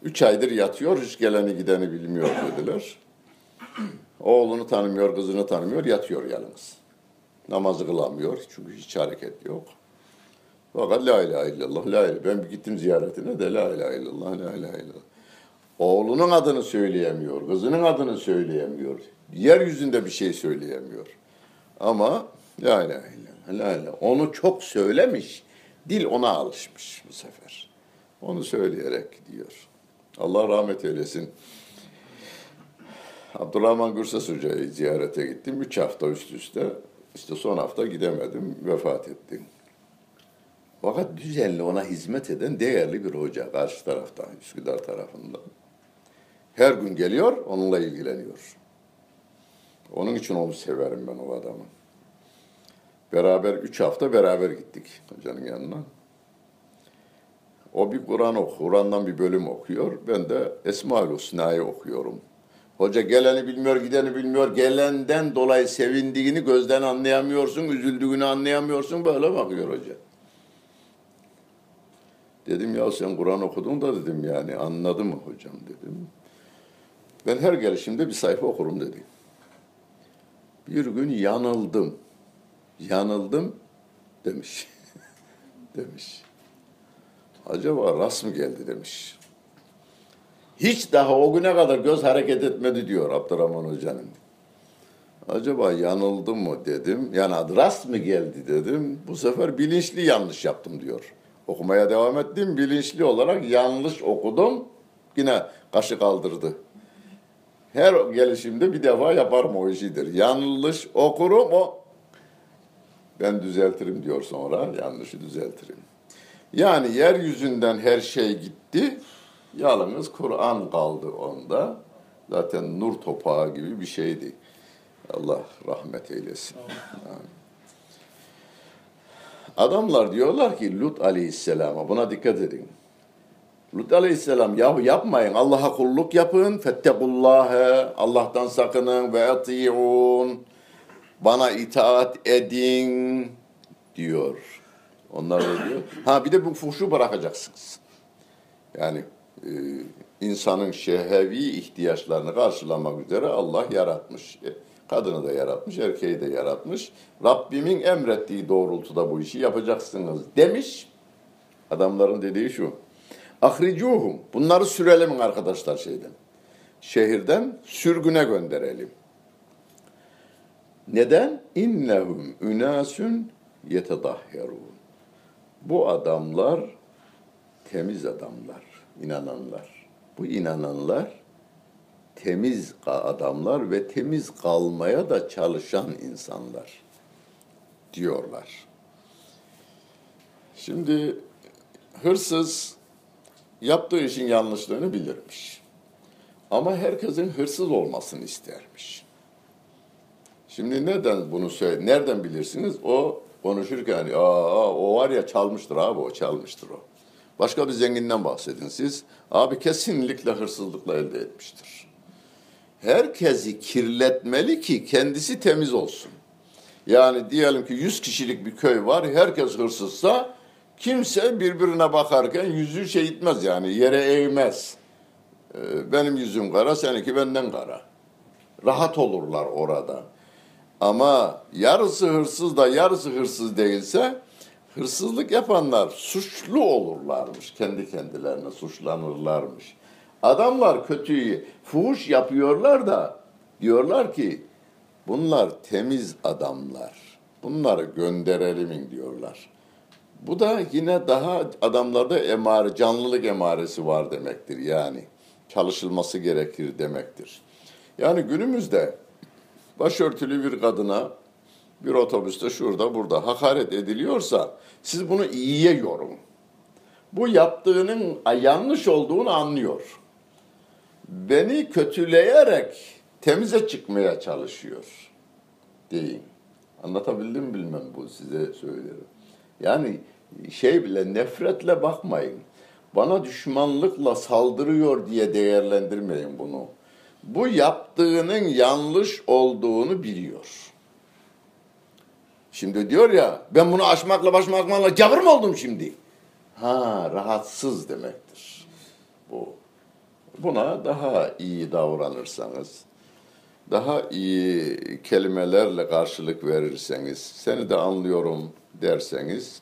Üç aydır yatıyor, hiç geleni gideni bilmiyor dediler. Oğlunu tanımıyor, kızını tanımıyor, yatıyor yalnız. Namazı kılamıyor çünkü hiç hareket yok. Fakat la ilahe illallah, la ilahe. Ben gittim ziyaretine de la ilahe illallah, la ilahe illallah. Oğlunun adını söyleyemiyor, kızının adını söyleyemiyor. Yeryüzünde bir şey söyleyemiyor. Ama La ilahe illallah. La ilahe. Onu çok söylemiş. Dil ona alışmış bu sefer. Onu söyleyerek gidiyor. Allah rahmet eylesin. Abdurrahman Gürses Hoca'yı ziyarete gittim. Üç hafta üst üste. İşte son hafta gidemedim. Vefat etti. Fakat düzenli ona hizmet eden değerli bir hoca karşı tarafta, Üsküdar tarafında. Her gün geliyor, onunla ilgileniyor. Onun için onu severim ben o adamı. Beraber üç hafta beraber gittik hocanın yanına. O bir Kur'an oku, Kur'an'dan bir bölüm okuyor. Ben de Esma-ül Hüsna'yı okuyorum. Hoca geleni bilmiyor, gideni bilmiyor. Gelenden dolayı sevindiğini gözden anlayamıyorsun, üzüldüğünü anlayamıyorsun. Böyle bakıyor hoca. Dedim ya sen Kur'an okudun da dedim yani anladı mı hocam dedim. Ben her gelişimde bir sayfa okurum dedi. Bir gün yanıldım. Yanıldım demiş. *laughs* demiş. Acaba rast mı geldi demiş. Hiç daha o güne kadar göz hareket etmedi diyor Abdurrahman Hoca'nın. Acaba yanıldım mı dedim. Yani rast mı geldi dedim. Bu sefer bilinçli yanlış yaptım diyor. Okumaya devam ettim. Bilinçli olarak yanlış okudum. Yine kaşı kaldırdı. Her gelişimde bir defa yaparım o işidir. Yanlış okurum o ben düzeltirim diyor sonra. Yanlışı düzeltirim. Yani yeryüzünden her şey gitti. Yalnız Kur'an kaldı onda. Zaten nur topağı gibi bir şeydi. Allah rahmet eylesin. Adamlar diyorlar ki Lut aleyhisselama buna dikkat edin. Lut aleyhisselam yahu yapmayın Allah'a kulluk yapın fettekullâhe Allah'tan sakının ve ati'un bana itaat edin diyor. Onlar da diyor. Ha bir de bu fuhşu bırakacaksınız. Yani e, insanın şehevi ihtiyaçlarını karşılamak üzere Allah yaratmış. E, kadını da yaratmış, erkeği de yaratmış. Rabbimin emrettiği doğrultuda bu işi yapacaksınız demiş. Adamların dediği şu. Ahricuhum. Bunları sürelim arkadaşlar şeyden. Şehirden sürgüne gönderelim. Neden? İnnehum ünasun yetedahherun. Bu adamlar temiz adamlar, inananlar. Bu inananlar temiz adamlar ve temiz kalmaya da çalışan insanlar diyorlar. Şimdi hırsız yaptığı işin yanlışlığını bilirmiş. Ama herkesin hırsız olmasını istermiş. Şimdi neden bunu söyle? Nereden bilirsiniz? O konuşurken aa o var ya çalmıştır abi o çalmıştır o. Başka bir zenginden bahsedin siz. Abi kesinlikle hırsızlıkla elde etmiştir. Herkesi kirletmeli ki kendisi temiz olsun. Yani diyelim ki 100 kişilik bir köy var. Herkes hırsızsa kimse birbirine bakarken yüzü şey itmez yani yere eğmez. Ee, benim yüzüm kara, seninki benden kara. Rahat olurlar orada. Ama yarısı hırsız da yarısı hırsız değilse hırsızlık yapanlar suçlu olurlarmış. Kendi kendilerine suçlanırlarmış. Adamlar kötüyü fuhuş yapıyorlar da diyorlar ki bunlar temiz adamlar. Bunları gönderelim diyorlar. Bu da yine daha adamlarda emare, canlılık emaresi var demektir yani. Çalışılması gerekir demektir. Yani günümüzde başörtülü bir kadına bir otobüste şurada burada hakaret ediliyorsa siz bunu iyiye yorun. Bu yaptığının yanlış olduğunu anlıyor. Beni kötüleyerek temize çıkmaya çalışıyor deyin. Anlatabildim bilmem bu size söylerim. Yani şey bile nefretle bakmayın. Bana düşmanlıkla saldırıyor diye değerlendirmeyin bunu. Bu yaptığının yanlış olduğunu biliyor. Şimdi diyor ya ben bunu aşmakla başmakla gavur mu oldum şimdi? Ha rahatsız demektir. Bu. Buna daha iyi davranırsanız, daha iyi kelimelerle karşılık verirseniz, seni de anlıyorum derseniz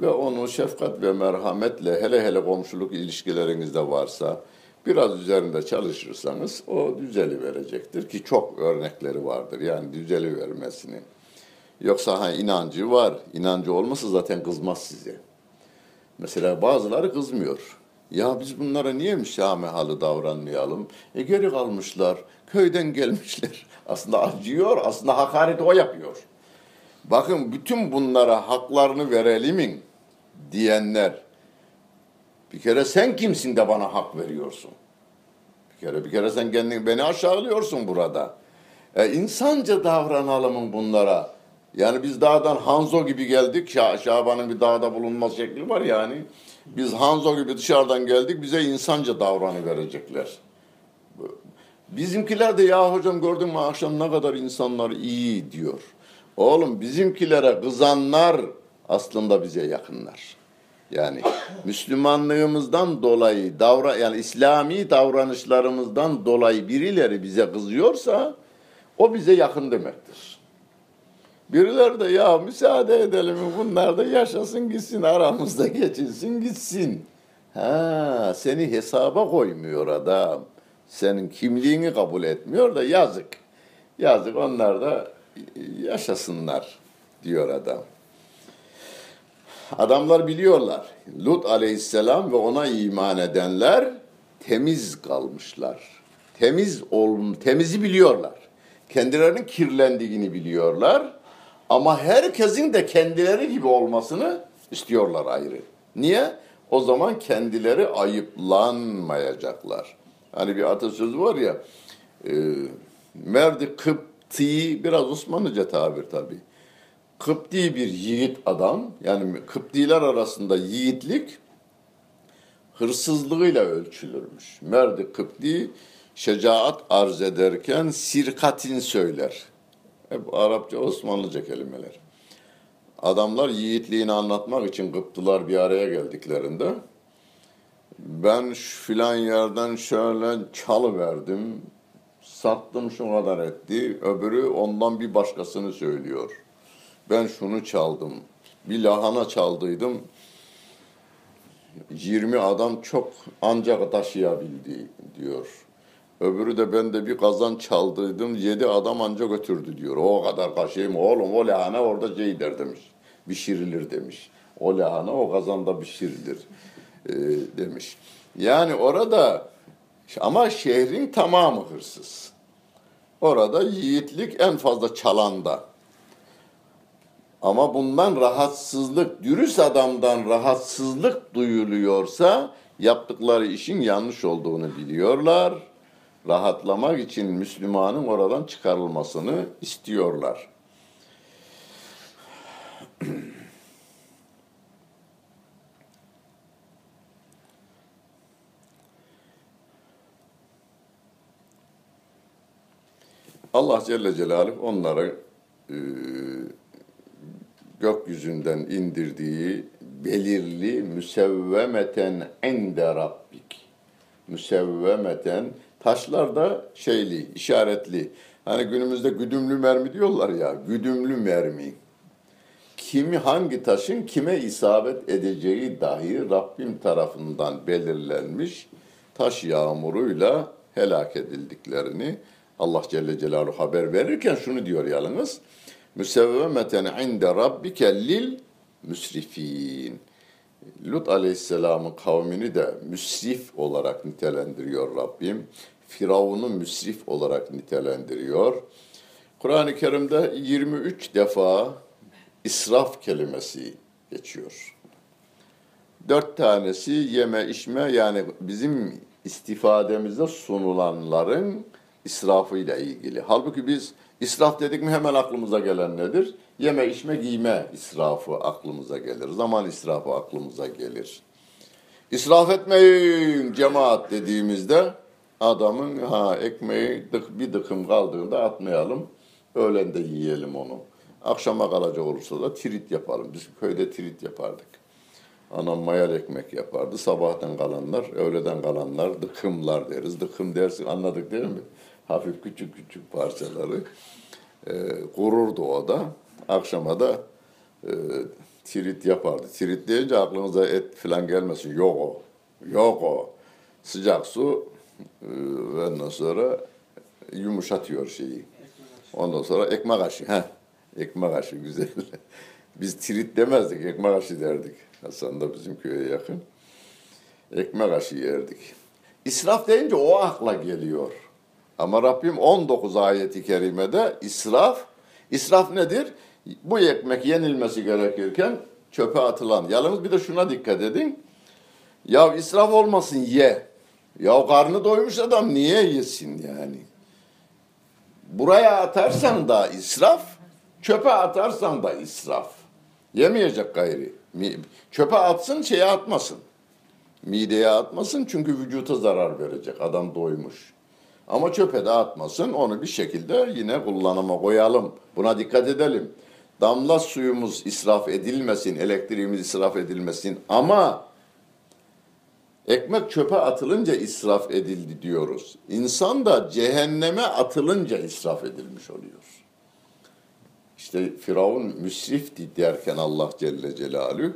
ve onu şefkat ve merhametle hele hele komşuluk ilişkilerinizde varsa biraz üzerinde çalışırsanız o düzeli verecektir ki çok örnekleri vardır yani düzeli vermesinin. Yoksa ha inancı var. İnancı olmasa zaten kızmaz size. Mesela bazıları kızmıyor. Ya biz bunlara niye müşamihalı davranmayalım? E geri kalmışlar, köyden gelmişler. *laughs* Aslında acıyor, aslında hakaret o yapıyor. Bakın bütün bunlara haklarını verelimin diyenler, bir kere sen kimsin de bana hak veriyorsun? Bir kere bir kere sen kendini beni aşağılıyorsun burada. E, insanca davranalım bunlara. Yani biz dağdan Hanzo gibi geldik. Şah, Şaban'ın bir dağda bulunma şekli var yani. Biz Hanzo gibi dışarıdan geldik. Bize insanca davranı verecekler. Bizimkiler de ya hocam gördün mü akşam ne kadar insanlar iyi diyor. Oğlum bizimkilere kızanlar aslında bize yakınlar. Yani Müslümanlığımızdan dolayı davra yani İslami davranışlarımızdan dolayı birileri bize kızıyorsa o bize yakın demektir. Birileri de ya müsaade edelim bunlar da yaşasın gitsin aramızda geçilsin gitsin. Ha seni hesaba koymuyor adam. Senin kimliğini kabul etmiyor da yazık. Yazık onlar da yaşasınlar diyor adam. Adamlar biliyorlar. Lut aleyhisselam ve ona iman edenler temiz kalmışlar. Temiz olun, temizi biliyorlar. Kendilerinin kirlendiğini biliyorlar. Ama herkesin de kendileri gibi olmasını istiyorlar ayrı. Niye? O zaman kendileri ayıplanmayacaklar. Hani bir atasözü var ya, e, merdi Kıpti, biraz Osmanlıca tabir tabii Kıpti bir yiğit adam, yani Kıptiler arasında yiğitlik hırsızlığıyla ölçülürmüş. Merdi Kıpti şecaat arz ederken sirkatin söyler. Hep Arapça, Osmanlıca kelimeler. Adamlar yiğitliğini anlatmak için Kıptılar bir araya geldiklerinde ben filan yerden şöyle çalı verdim, sattım şu kadar etti, öbürü ondan bir başkasını söylüyor. Ben şunu çaldım, bir lahana çaldıydım, 20 adam çok ancak taşıyabildi diyor. Öbürü de ben de bir kazan çaldıydım, yedi adam anca götürdü diyor. O kadar kaşıyım oğlum o lahana orada şey der demiş, pişirilir demiş. O lahana o kazanda pişirilir e, demiş. Yani orada ama şehrin tamamı hırsız. Orada yiğitlik en fazla çalanda. Ama bundan rahatsızlık, dürüst adamdan rahatsızlık duyuluyorsa yaptıkları işin yanlış olduğunu biliyorlar. Rahatlamak için Müslümanın oradan çıkarılmasını istiyorlar. *clears throat* Allah Celle Celaluhu onlara e, gökyüzünden indirdiği belirli müsevvemeten inde rabbik. Müsevvemeten taşlar da şeyli, işaretli. Hani günümüzde güdümlü mermi diyorlar ya, güdümlü mermi. Kimi hangi taşın kime isabet edeceği dahi Rabbim tarafından belirlenmiş taş yağmuruyla helak edildiklerini Allah Celle Celaluhu haber verirken şunu diyor yalnız. Müsevvemeten inde rabbike lil müsrifin. Lut Aleyhisselam'ın kavmini de müsrif olarak nitelendiriyor Rabbim. Firavun'u müsrif olarak nitelendiriyor. Kur'an-ı Kerim'de 23 defa israf kelimesi geçiyor. Dört tanesi yeme içme yani bizim istifademize sunulanların israfıyla ilgili. Halbuki biz israf dedik mi hemen aklımıza gelen nedir? Yeme, içme, giyme israfı aklımıza gelir. Zaman israfı aklımıza gelir. İsraf etmeyin cemaat dediğimizde adamın ha ekmeği bir dıkım kaldığında atmayalım. Öğlen de yiyelim onu. Akşama kalacak olursa da tirit yapalım. Biz köyde tirit yapardık. Anam mayal ekmek yapardı. Sabahtan kalanlar, öğleden kalanlar dıkımlar deriz. Dıkım dersin anladık değil mi? Hafif küçük küçük parçaları e, kururdu o da. Akşama da e, tirit yapardı. Tirit deyince aklınıza et falan gelmesin. Yok o. Yok o. Sıcak su e, ondan sonra yumuşatıyor şeyi. Ondan sonra ekmek aşı. Heh. Ekmek aşı güzel. *laughs* Biz tirit demezdik, ekmek aşı derdik. Hasan da bizim köye yakın. Ekmek aşı yerdik. İsraf deyince o akla geliyor. Ama Rabbim 19 ayeti kerimede israf, israf nedir? Bu ekmek yenilmesi gerekirken çöpe atılan. Yalnız bir de şuna dikkat edin. Ya israf olmasın ye. Ya karnı doymuş adam niye yesin yani? Buraya atarsan da israf, çöpe atarsan da israf. Yemeyecek gayri. Çöpe atsın şeye atmasın. Mideye atmasın çünkü vücuta zarar verecek. Adam doymuş. Ama çöpe de atmasın. Onu bir şekilde yine kullanıma koyalım. Buna dikkat edelim. Damla suyumuz israf edilmesin, elektriğimiz israf edilmesin ama ekmek çöpe atılınca israf edildi diyoruz. İnsan da cehenneme atılınca israf edilmiş oluyor. İşte Firavun müsrifti derken Allah Celle Celaluhu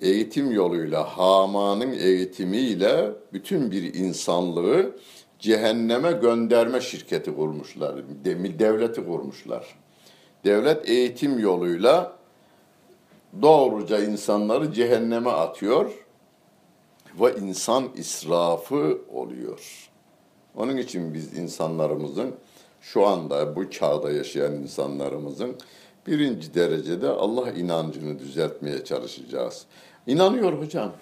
eğitim yoluyla, Haman'ın eğitimiyle bütün bir insanlığı cehenneme gönderme şirketi kurmuşlar, devleti kurmuşlar. Devlet eğitim yoluyla doğruca insanları cehenneme atıyor ve insan israfı oluyor. Onun için biz insanlarımızın şu anda bu çağda yaşayan insanlarımızın birinci derecede Allah inancını düzeltmeye çalışacağız. İnanıyor hocam.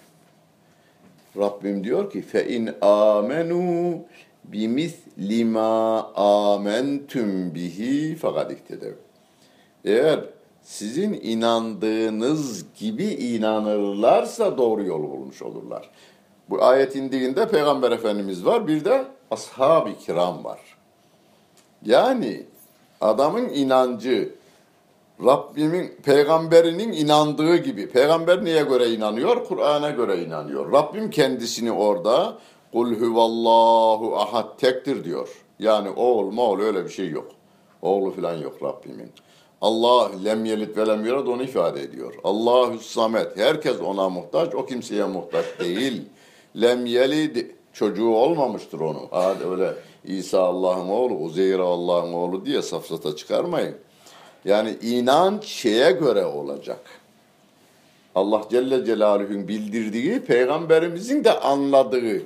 Rabbim diyor ki fe in amenu bimisli ma amentum bihi fakat ihtedev. Eğer sizin inandığınız gibi inanırlarsa doğru yol bulmuş olurlar. Bu ayet indiğinde Peygamber Efendimiz var, bir de ashab-ı kiram var. Yani adamın inancı Rabbimin, peygamberinin inandığı gibi. Peygamber niye göre inanıyor? Kur'an'a göre inanıyor. Rabbim kendisini orada kul huvallahu ahad tektir diyor. Yani oğul oğul öyle bir şey yok. Oğlu falan yok Rabbimin. Allah lem yelit ve lem yurad onu ifade ediyor. Allahü samet. Herkes ona muhtaç, o kimseye muhtaç değil. *laughs* Lem yelid çocuğu olmamıştır onun. Hadi öyle İsa Allah'ın oğlu, Uzeyr Allah'ın oğlu diye safsata çıkarmayın. Yani inanç şeye göre olacak. Allah Celle Celaluhu'nun bildirdiği, peygamberimizin de anladığı,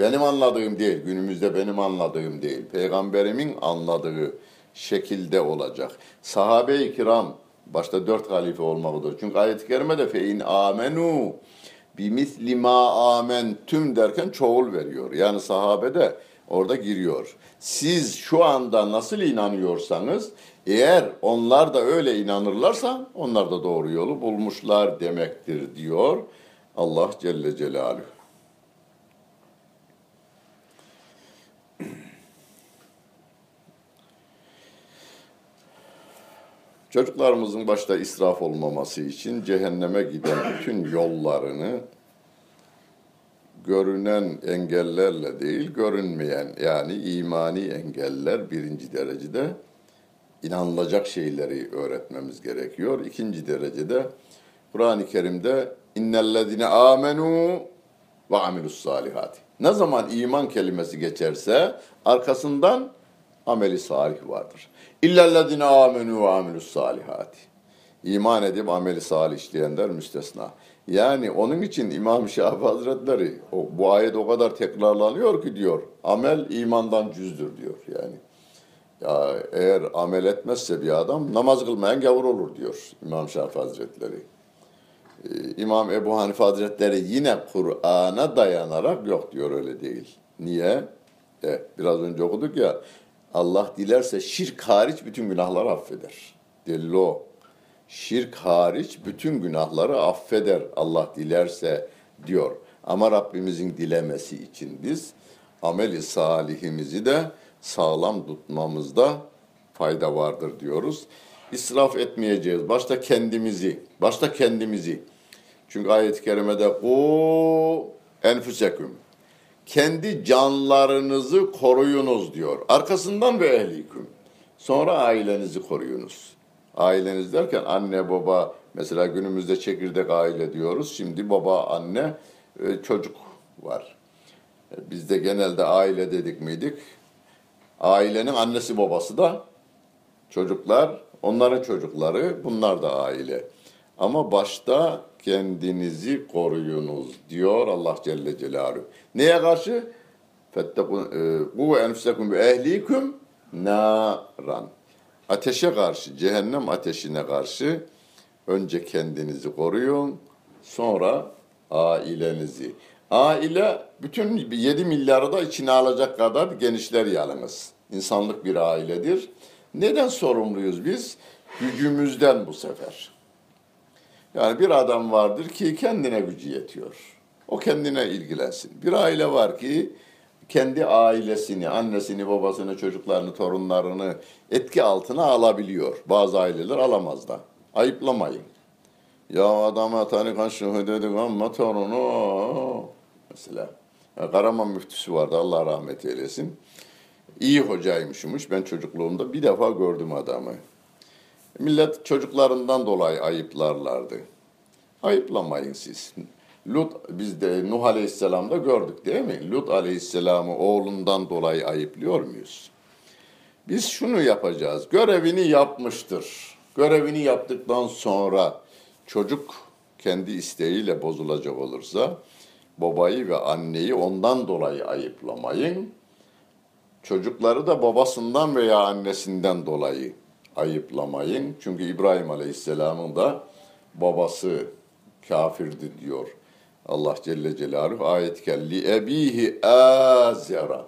benim anladığım değil, günümüzde benim anladığım değil, peygamberimin anladığı şekilde olacak. Sahabe-i kiram, başta dört halife olmalıdır. Çünkü ayet-i kerimede fein amenu bimisli ma amentüm derken çoğul veriyor. Yani sahabe de orada giriyor. Siz şu anda nasıl inanıyorsanız eğer onlar da öyle inanırlarsa onlar da doğru yolu bulmuşlar demektir diyor Allah Celle Celaluhu. Çocuklarımızın başta israf olmaması için cehenneme giden bütün yollarını görünen engellerle değil, görünmeyen yani imani engeller birinci derecede inanılacak şeyleri öğretmemiz gerekiyor. İkinci derecede Kur'an-ı Kerim'de innellezine amenu ve amilus salihati. Ne zaman iman kelimesi geçerse arkasından ameli salih vardır. İllellezine amenu ve amilus salihati. İman edip ameli salih işleyenler müstesna. Yani onun için İmam Şafii Hazretleri o, bu ayet o kadar tekrarlanıyor ki diyor. Amel imandan cüzdür diyor yani. Ya eğer amel etmezse bir adam namaz kılmayan gavur olur diyor İmam Şafii Hazretleri. Ee, İmam Ebu Hanife Hazretleri yine Kur'an'a dayanarak yok diyor öyle değil. Niye? E, biraz önce okuduk ya Allah dilerse şirk hariç bütün günahları affeder. Delil o. Şirk hariç bütün günahları affeder Allah dilerse diyor. Ama Rabbimizin dilemesi için biz ameli salihimizi de sağlam tutmamızda fayda vardır diyoruz. İsraf etmeyeceğiz. Başta kendimizi, başta kendimizi. Çünkü ayet-i kerimede o enfüseküm. Kendi canlarınızı koruyunuz diyor. Arkasından ve ehliküm. Sonra ailenizi koruyunuz. Aileniz derken anne baba mesela günümüzde çekirdek aile diyoruz. Şimdi baba anne e, çocuk var. E, bizde genelde aile dedik miydik? Ailenin annesi babası da çocuklar onların çocukları, bunlar da aile. Ama başta kendinizi koruyunuz diyor Allah Celle Celaluhu. Neye karşı? Fettekun bu enfusekum bi ehlikum naran. Ateşe karşı, cehennem ateşine karşı önce kendinizi koruyun, sonra ailenizi. Aile bütün 7 milyarı da içine alacak kadar genişler yalnız. İnsanlık bir ailedir. Neden sorumluyuz biz? Gücümüzden bu sefer. Yani bir adam vardır ki kendine gücü yetiyor. O kendine ilgilensin. Bir aile var ki kendi ailesini, annesini, babasını, çocuklarını, torunlarını etki altına alabiliyor. Bazı aileler alamaz da. Ayıplamayın. Ya adama tanikan şuhu dedik ama torunu mesela. Karaman müftüsü vardı Allah rahmet eylesin. İyi hocaymışmış. Ben çocukluğumda bir defa gördüm adamı. Millet çocuklarından dolayı ayıplarlardı. Ayıplamayın siz. Lut biz de Nuh Aleyhisselam'da gördük değil mi? Lut Aleyhisselam'ı oğlundan dolayı ayıplıyor muyuz? Biz şunu yapacağız. Görevini yapmıştır. Görevini yaptıktan sonra çocuk kendi isteğiyle bozulacak olursa babayı ve anneyi ondan dolayı ayıplamayın. Çocukları da babasından veya annesinden dolayı ayıplamayın. Çünkü İbrahim Aleyhisselam'ın da babası kafirdi diyor. Allah Celle Celaluhu ayet kelli ebihi azera.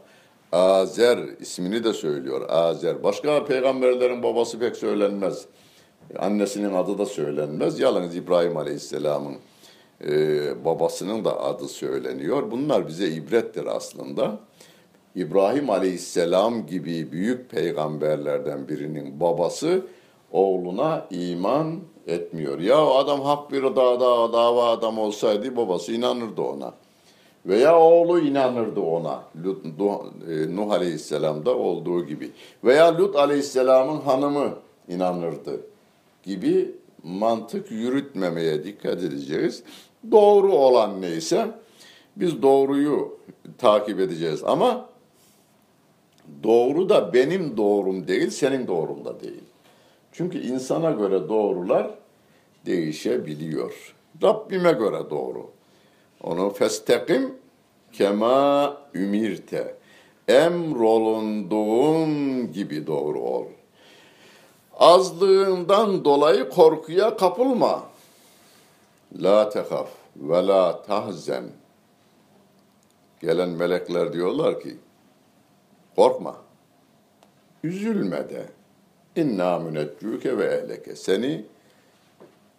Azer ismini de söylüyor. Azer. Başka peygamberlerin babası pek söylenmez. Annesinin adı da söylenmez. Yalnız İbrahim Aleyhisselam'ın e, babasının da adı söyleniyor. Bunlar bize ibrettir aslında. İbrahim Aleyhisselam gibi büyük peygamberlerden birinin babası oğluna iman etmiyor. Ya adam hak bir dava, dava adam olsaydı babası inanırdı ona. Veya oğlu inanırdı ona. Lut, e, Nuh Aleyhisselam'da olduğu gibi. Veya Lut Aleyhisselam'ın hanımı inanırdı gibi mantık yürütmemeye dikkat edeceğiz. Doğru olan neyse biz doğruyu takip edeceğiz ama doğru da benim doğrum değil, senin doğrun da değil. Çünkü insana göre doğrular değişebiliyor. Rabbime göre doğru. Onu festekim kema ümirte. Emrolunduğun gibi doğru ol. Azlığından dolayı korkuya kapılma. La tehaf ve la tahzen. Gelen melekler diyorlar ki, korkma, üzülme de. İnna müneccüke ve ehleke. Seni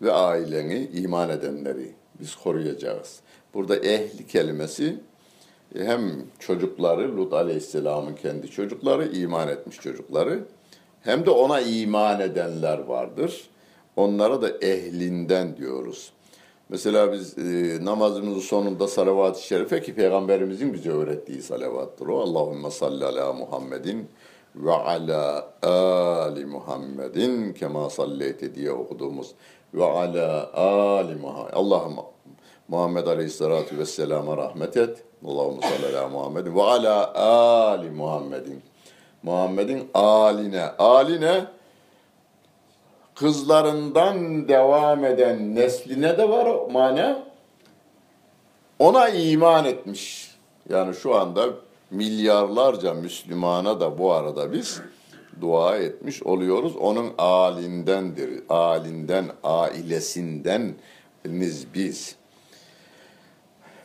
ve aileni, iman edenleri biz koruyacağız. Burada ehli kelimesi hem çocukları, Lut Aleyhisselam'ın kendi çocukları, iman etmiş çocukları, hem de ona iman edenler vardır. Onlara da ehlinden diyoruz. Mesela biz e, namazımızın sonunda salavat-ı şerife ki Peygamberimizin bize öğrettiği salavattır o. Allahümme salli ala Muhammedin ve ala ali Muhammedin kema salleyte diye okuduğumuz ve ala ali Muhammed. Allah'ım Muhammed Aleyhisselatü Vesselam'a rahmet et. Allahümme salli ala Muhammedin ve ala ali Muhammedin. Muhammed'in aline. Aline kızlarından devam eden nesline de var mana. Ona iman etmiş. Yani şu anda milyarlarca Müslümana da bu arada biz dua etmiş oluyoruz. Onun alindendir. Alinden, ailesinden biz.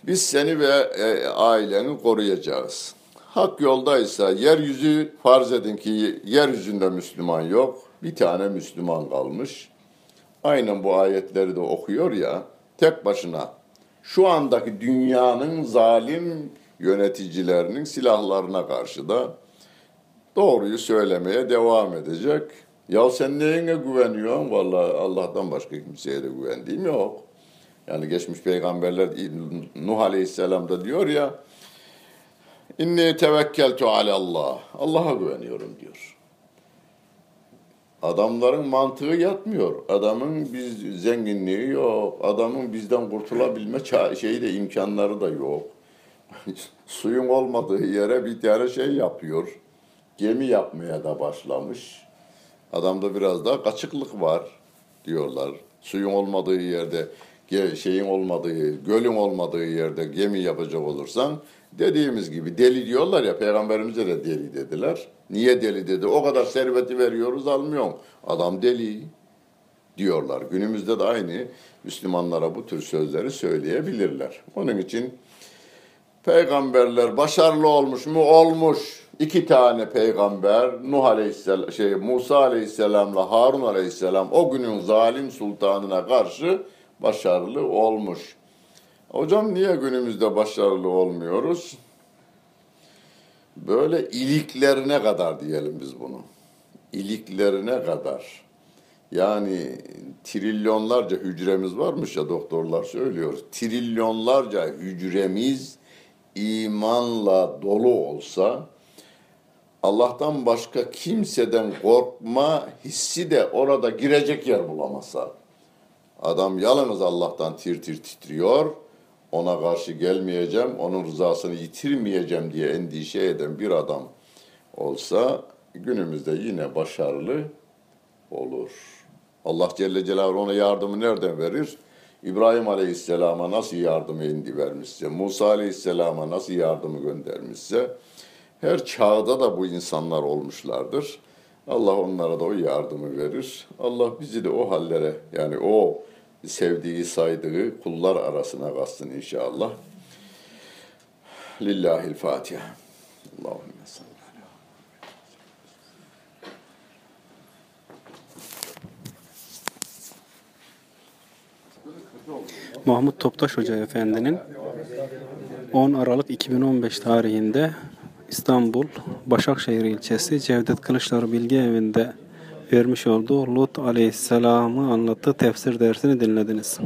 Biz seni ve e, aileni koruyacağız. Hak yoldaysa yeryüzü farz edin ki yeryüzünde Müslüman yok. Bir tane Müslüman kalmış. Aynen bu ayetleri de okuyor ya. Tek başına şu andaki dünyanın zalim yöneticilerinin silahlarına karşı da doğruyu söylemeye devam edecek. Ya sen neyine güveniyorsun? Vallahi Allah'tan başka kimseye de güvendiğim yok. Yani geçmiş peygamberler Nuh Aleyhisselam da diyor ya İnni tevekkeltu Allah. Allah'a güveniyorum diyor. Adamların mantığı yatmıyor. Adamın biz zenginliği yok. Adamın bizden kurtulabilme şeyi de imkanları da yok. *laughs* Suyun olmadığı yere bir tane şey yapıyor. Gemi yapmaya da başlamış. Adamda biraz daha kaçıklık var diyorlar. Suyun olmadığı yerde, şeyin olmadığı, gölün olmadığı yerde gemi yapacak olursan dediğimiz gibi deli diyorlar ya peygamberimize de deli dediler. Niye deli dedi? O kadar serveti veriyoruz almıyorsun. Adam deli diyorlar. Günümüzde de aynı Müslümanlara bu tür sözleri söyleyebilirler. Onun için peygamberler başarılı olmuş mu? Olmuş. İki tane peygamber Nuh Aleyhisselam, şey Musa Aleyhisselam'la Harun Aleyhisselam o günün zalim sultanına karşı başarılı olmuş. Hocam niye günümüzde başarılı olmuyoruz? Böyle iliklerine kadar diyelim biz bunu. İliklerine kadar. Yani trilyonlarca hücremiz varmış ya doktorlar söylüyor. Trilyonlarca hücremiz imanla dolu olsa Allah'tan başka kimseden korkma hissi de orada girecek yer bulamasa. Adam yalnız Allah'tan tir tir titriyor. Ona karşı gelmeyeceğim, onun rızasını yitirmeyeceğim diye endişe eden bir adam olsa günümüzde yine başarılı olur. Allah Celle Celaluhu ona yardımı nereden verir? İbrahim Aleyhisselam'a nasıl yardımı indi vermişse, Musa Aleyhisselam'a nasıl yardımı göndermişse, her çağda da bu insanlar olmuşlardır. Allah onlara da o yardımı verir. Allah bizi de o hallere yani o sevdiği, saydığı kullar arasına kastın inşallah. Lillahil Fatiha. Allahümme salli. Mahmut Toptaş Hoca Efendi'nin 10 Aralık 2015 tarihinde İstanbul Başakşehir ilçesi Cevdet Kılıçlar Bilgi Evi'nde vermiş olduğu Lut Aleyhisselam'ı anlattığı tefsir dersini dinlediniz.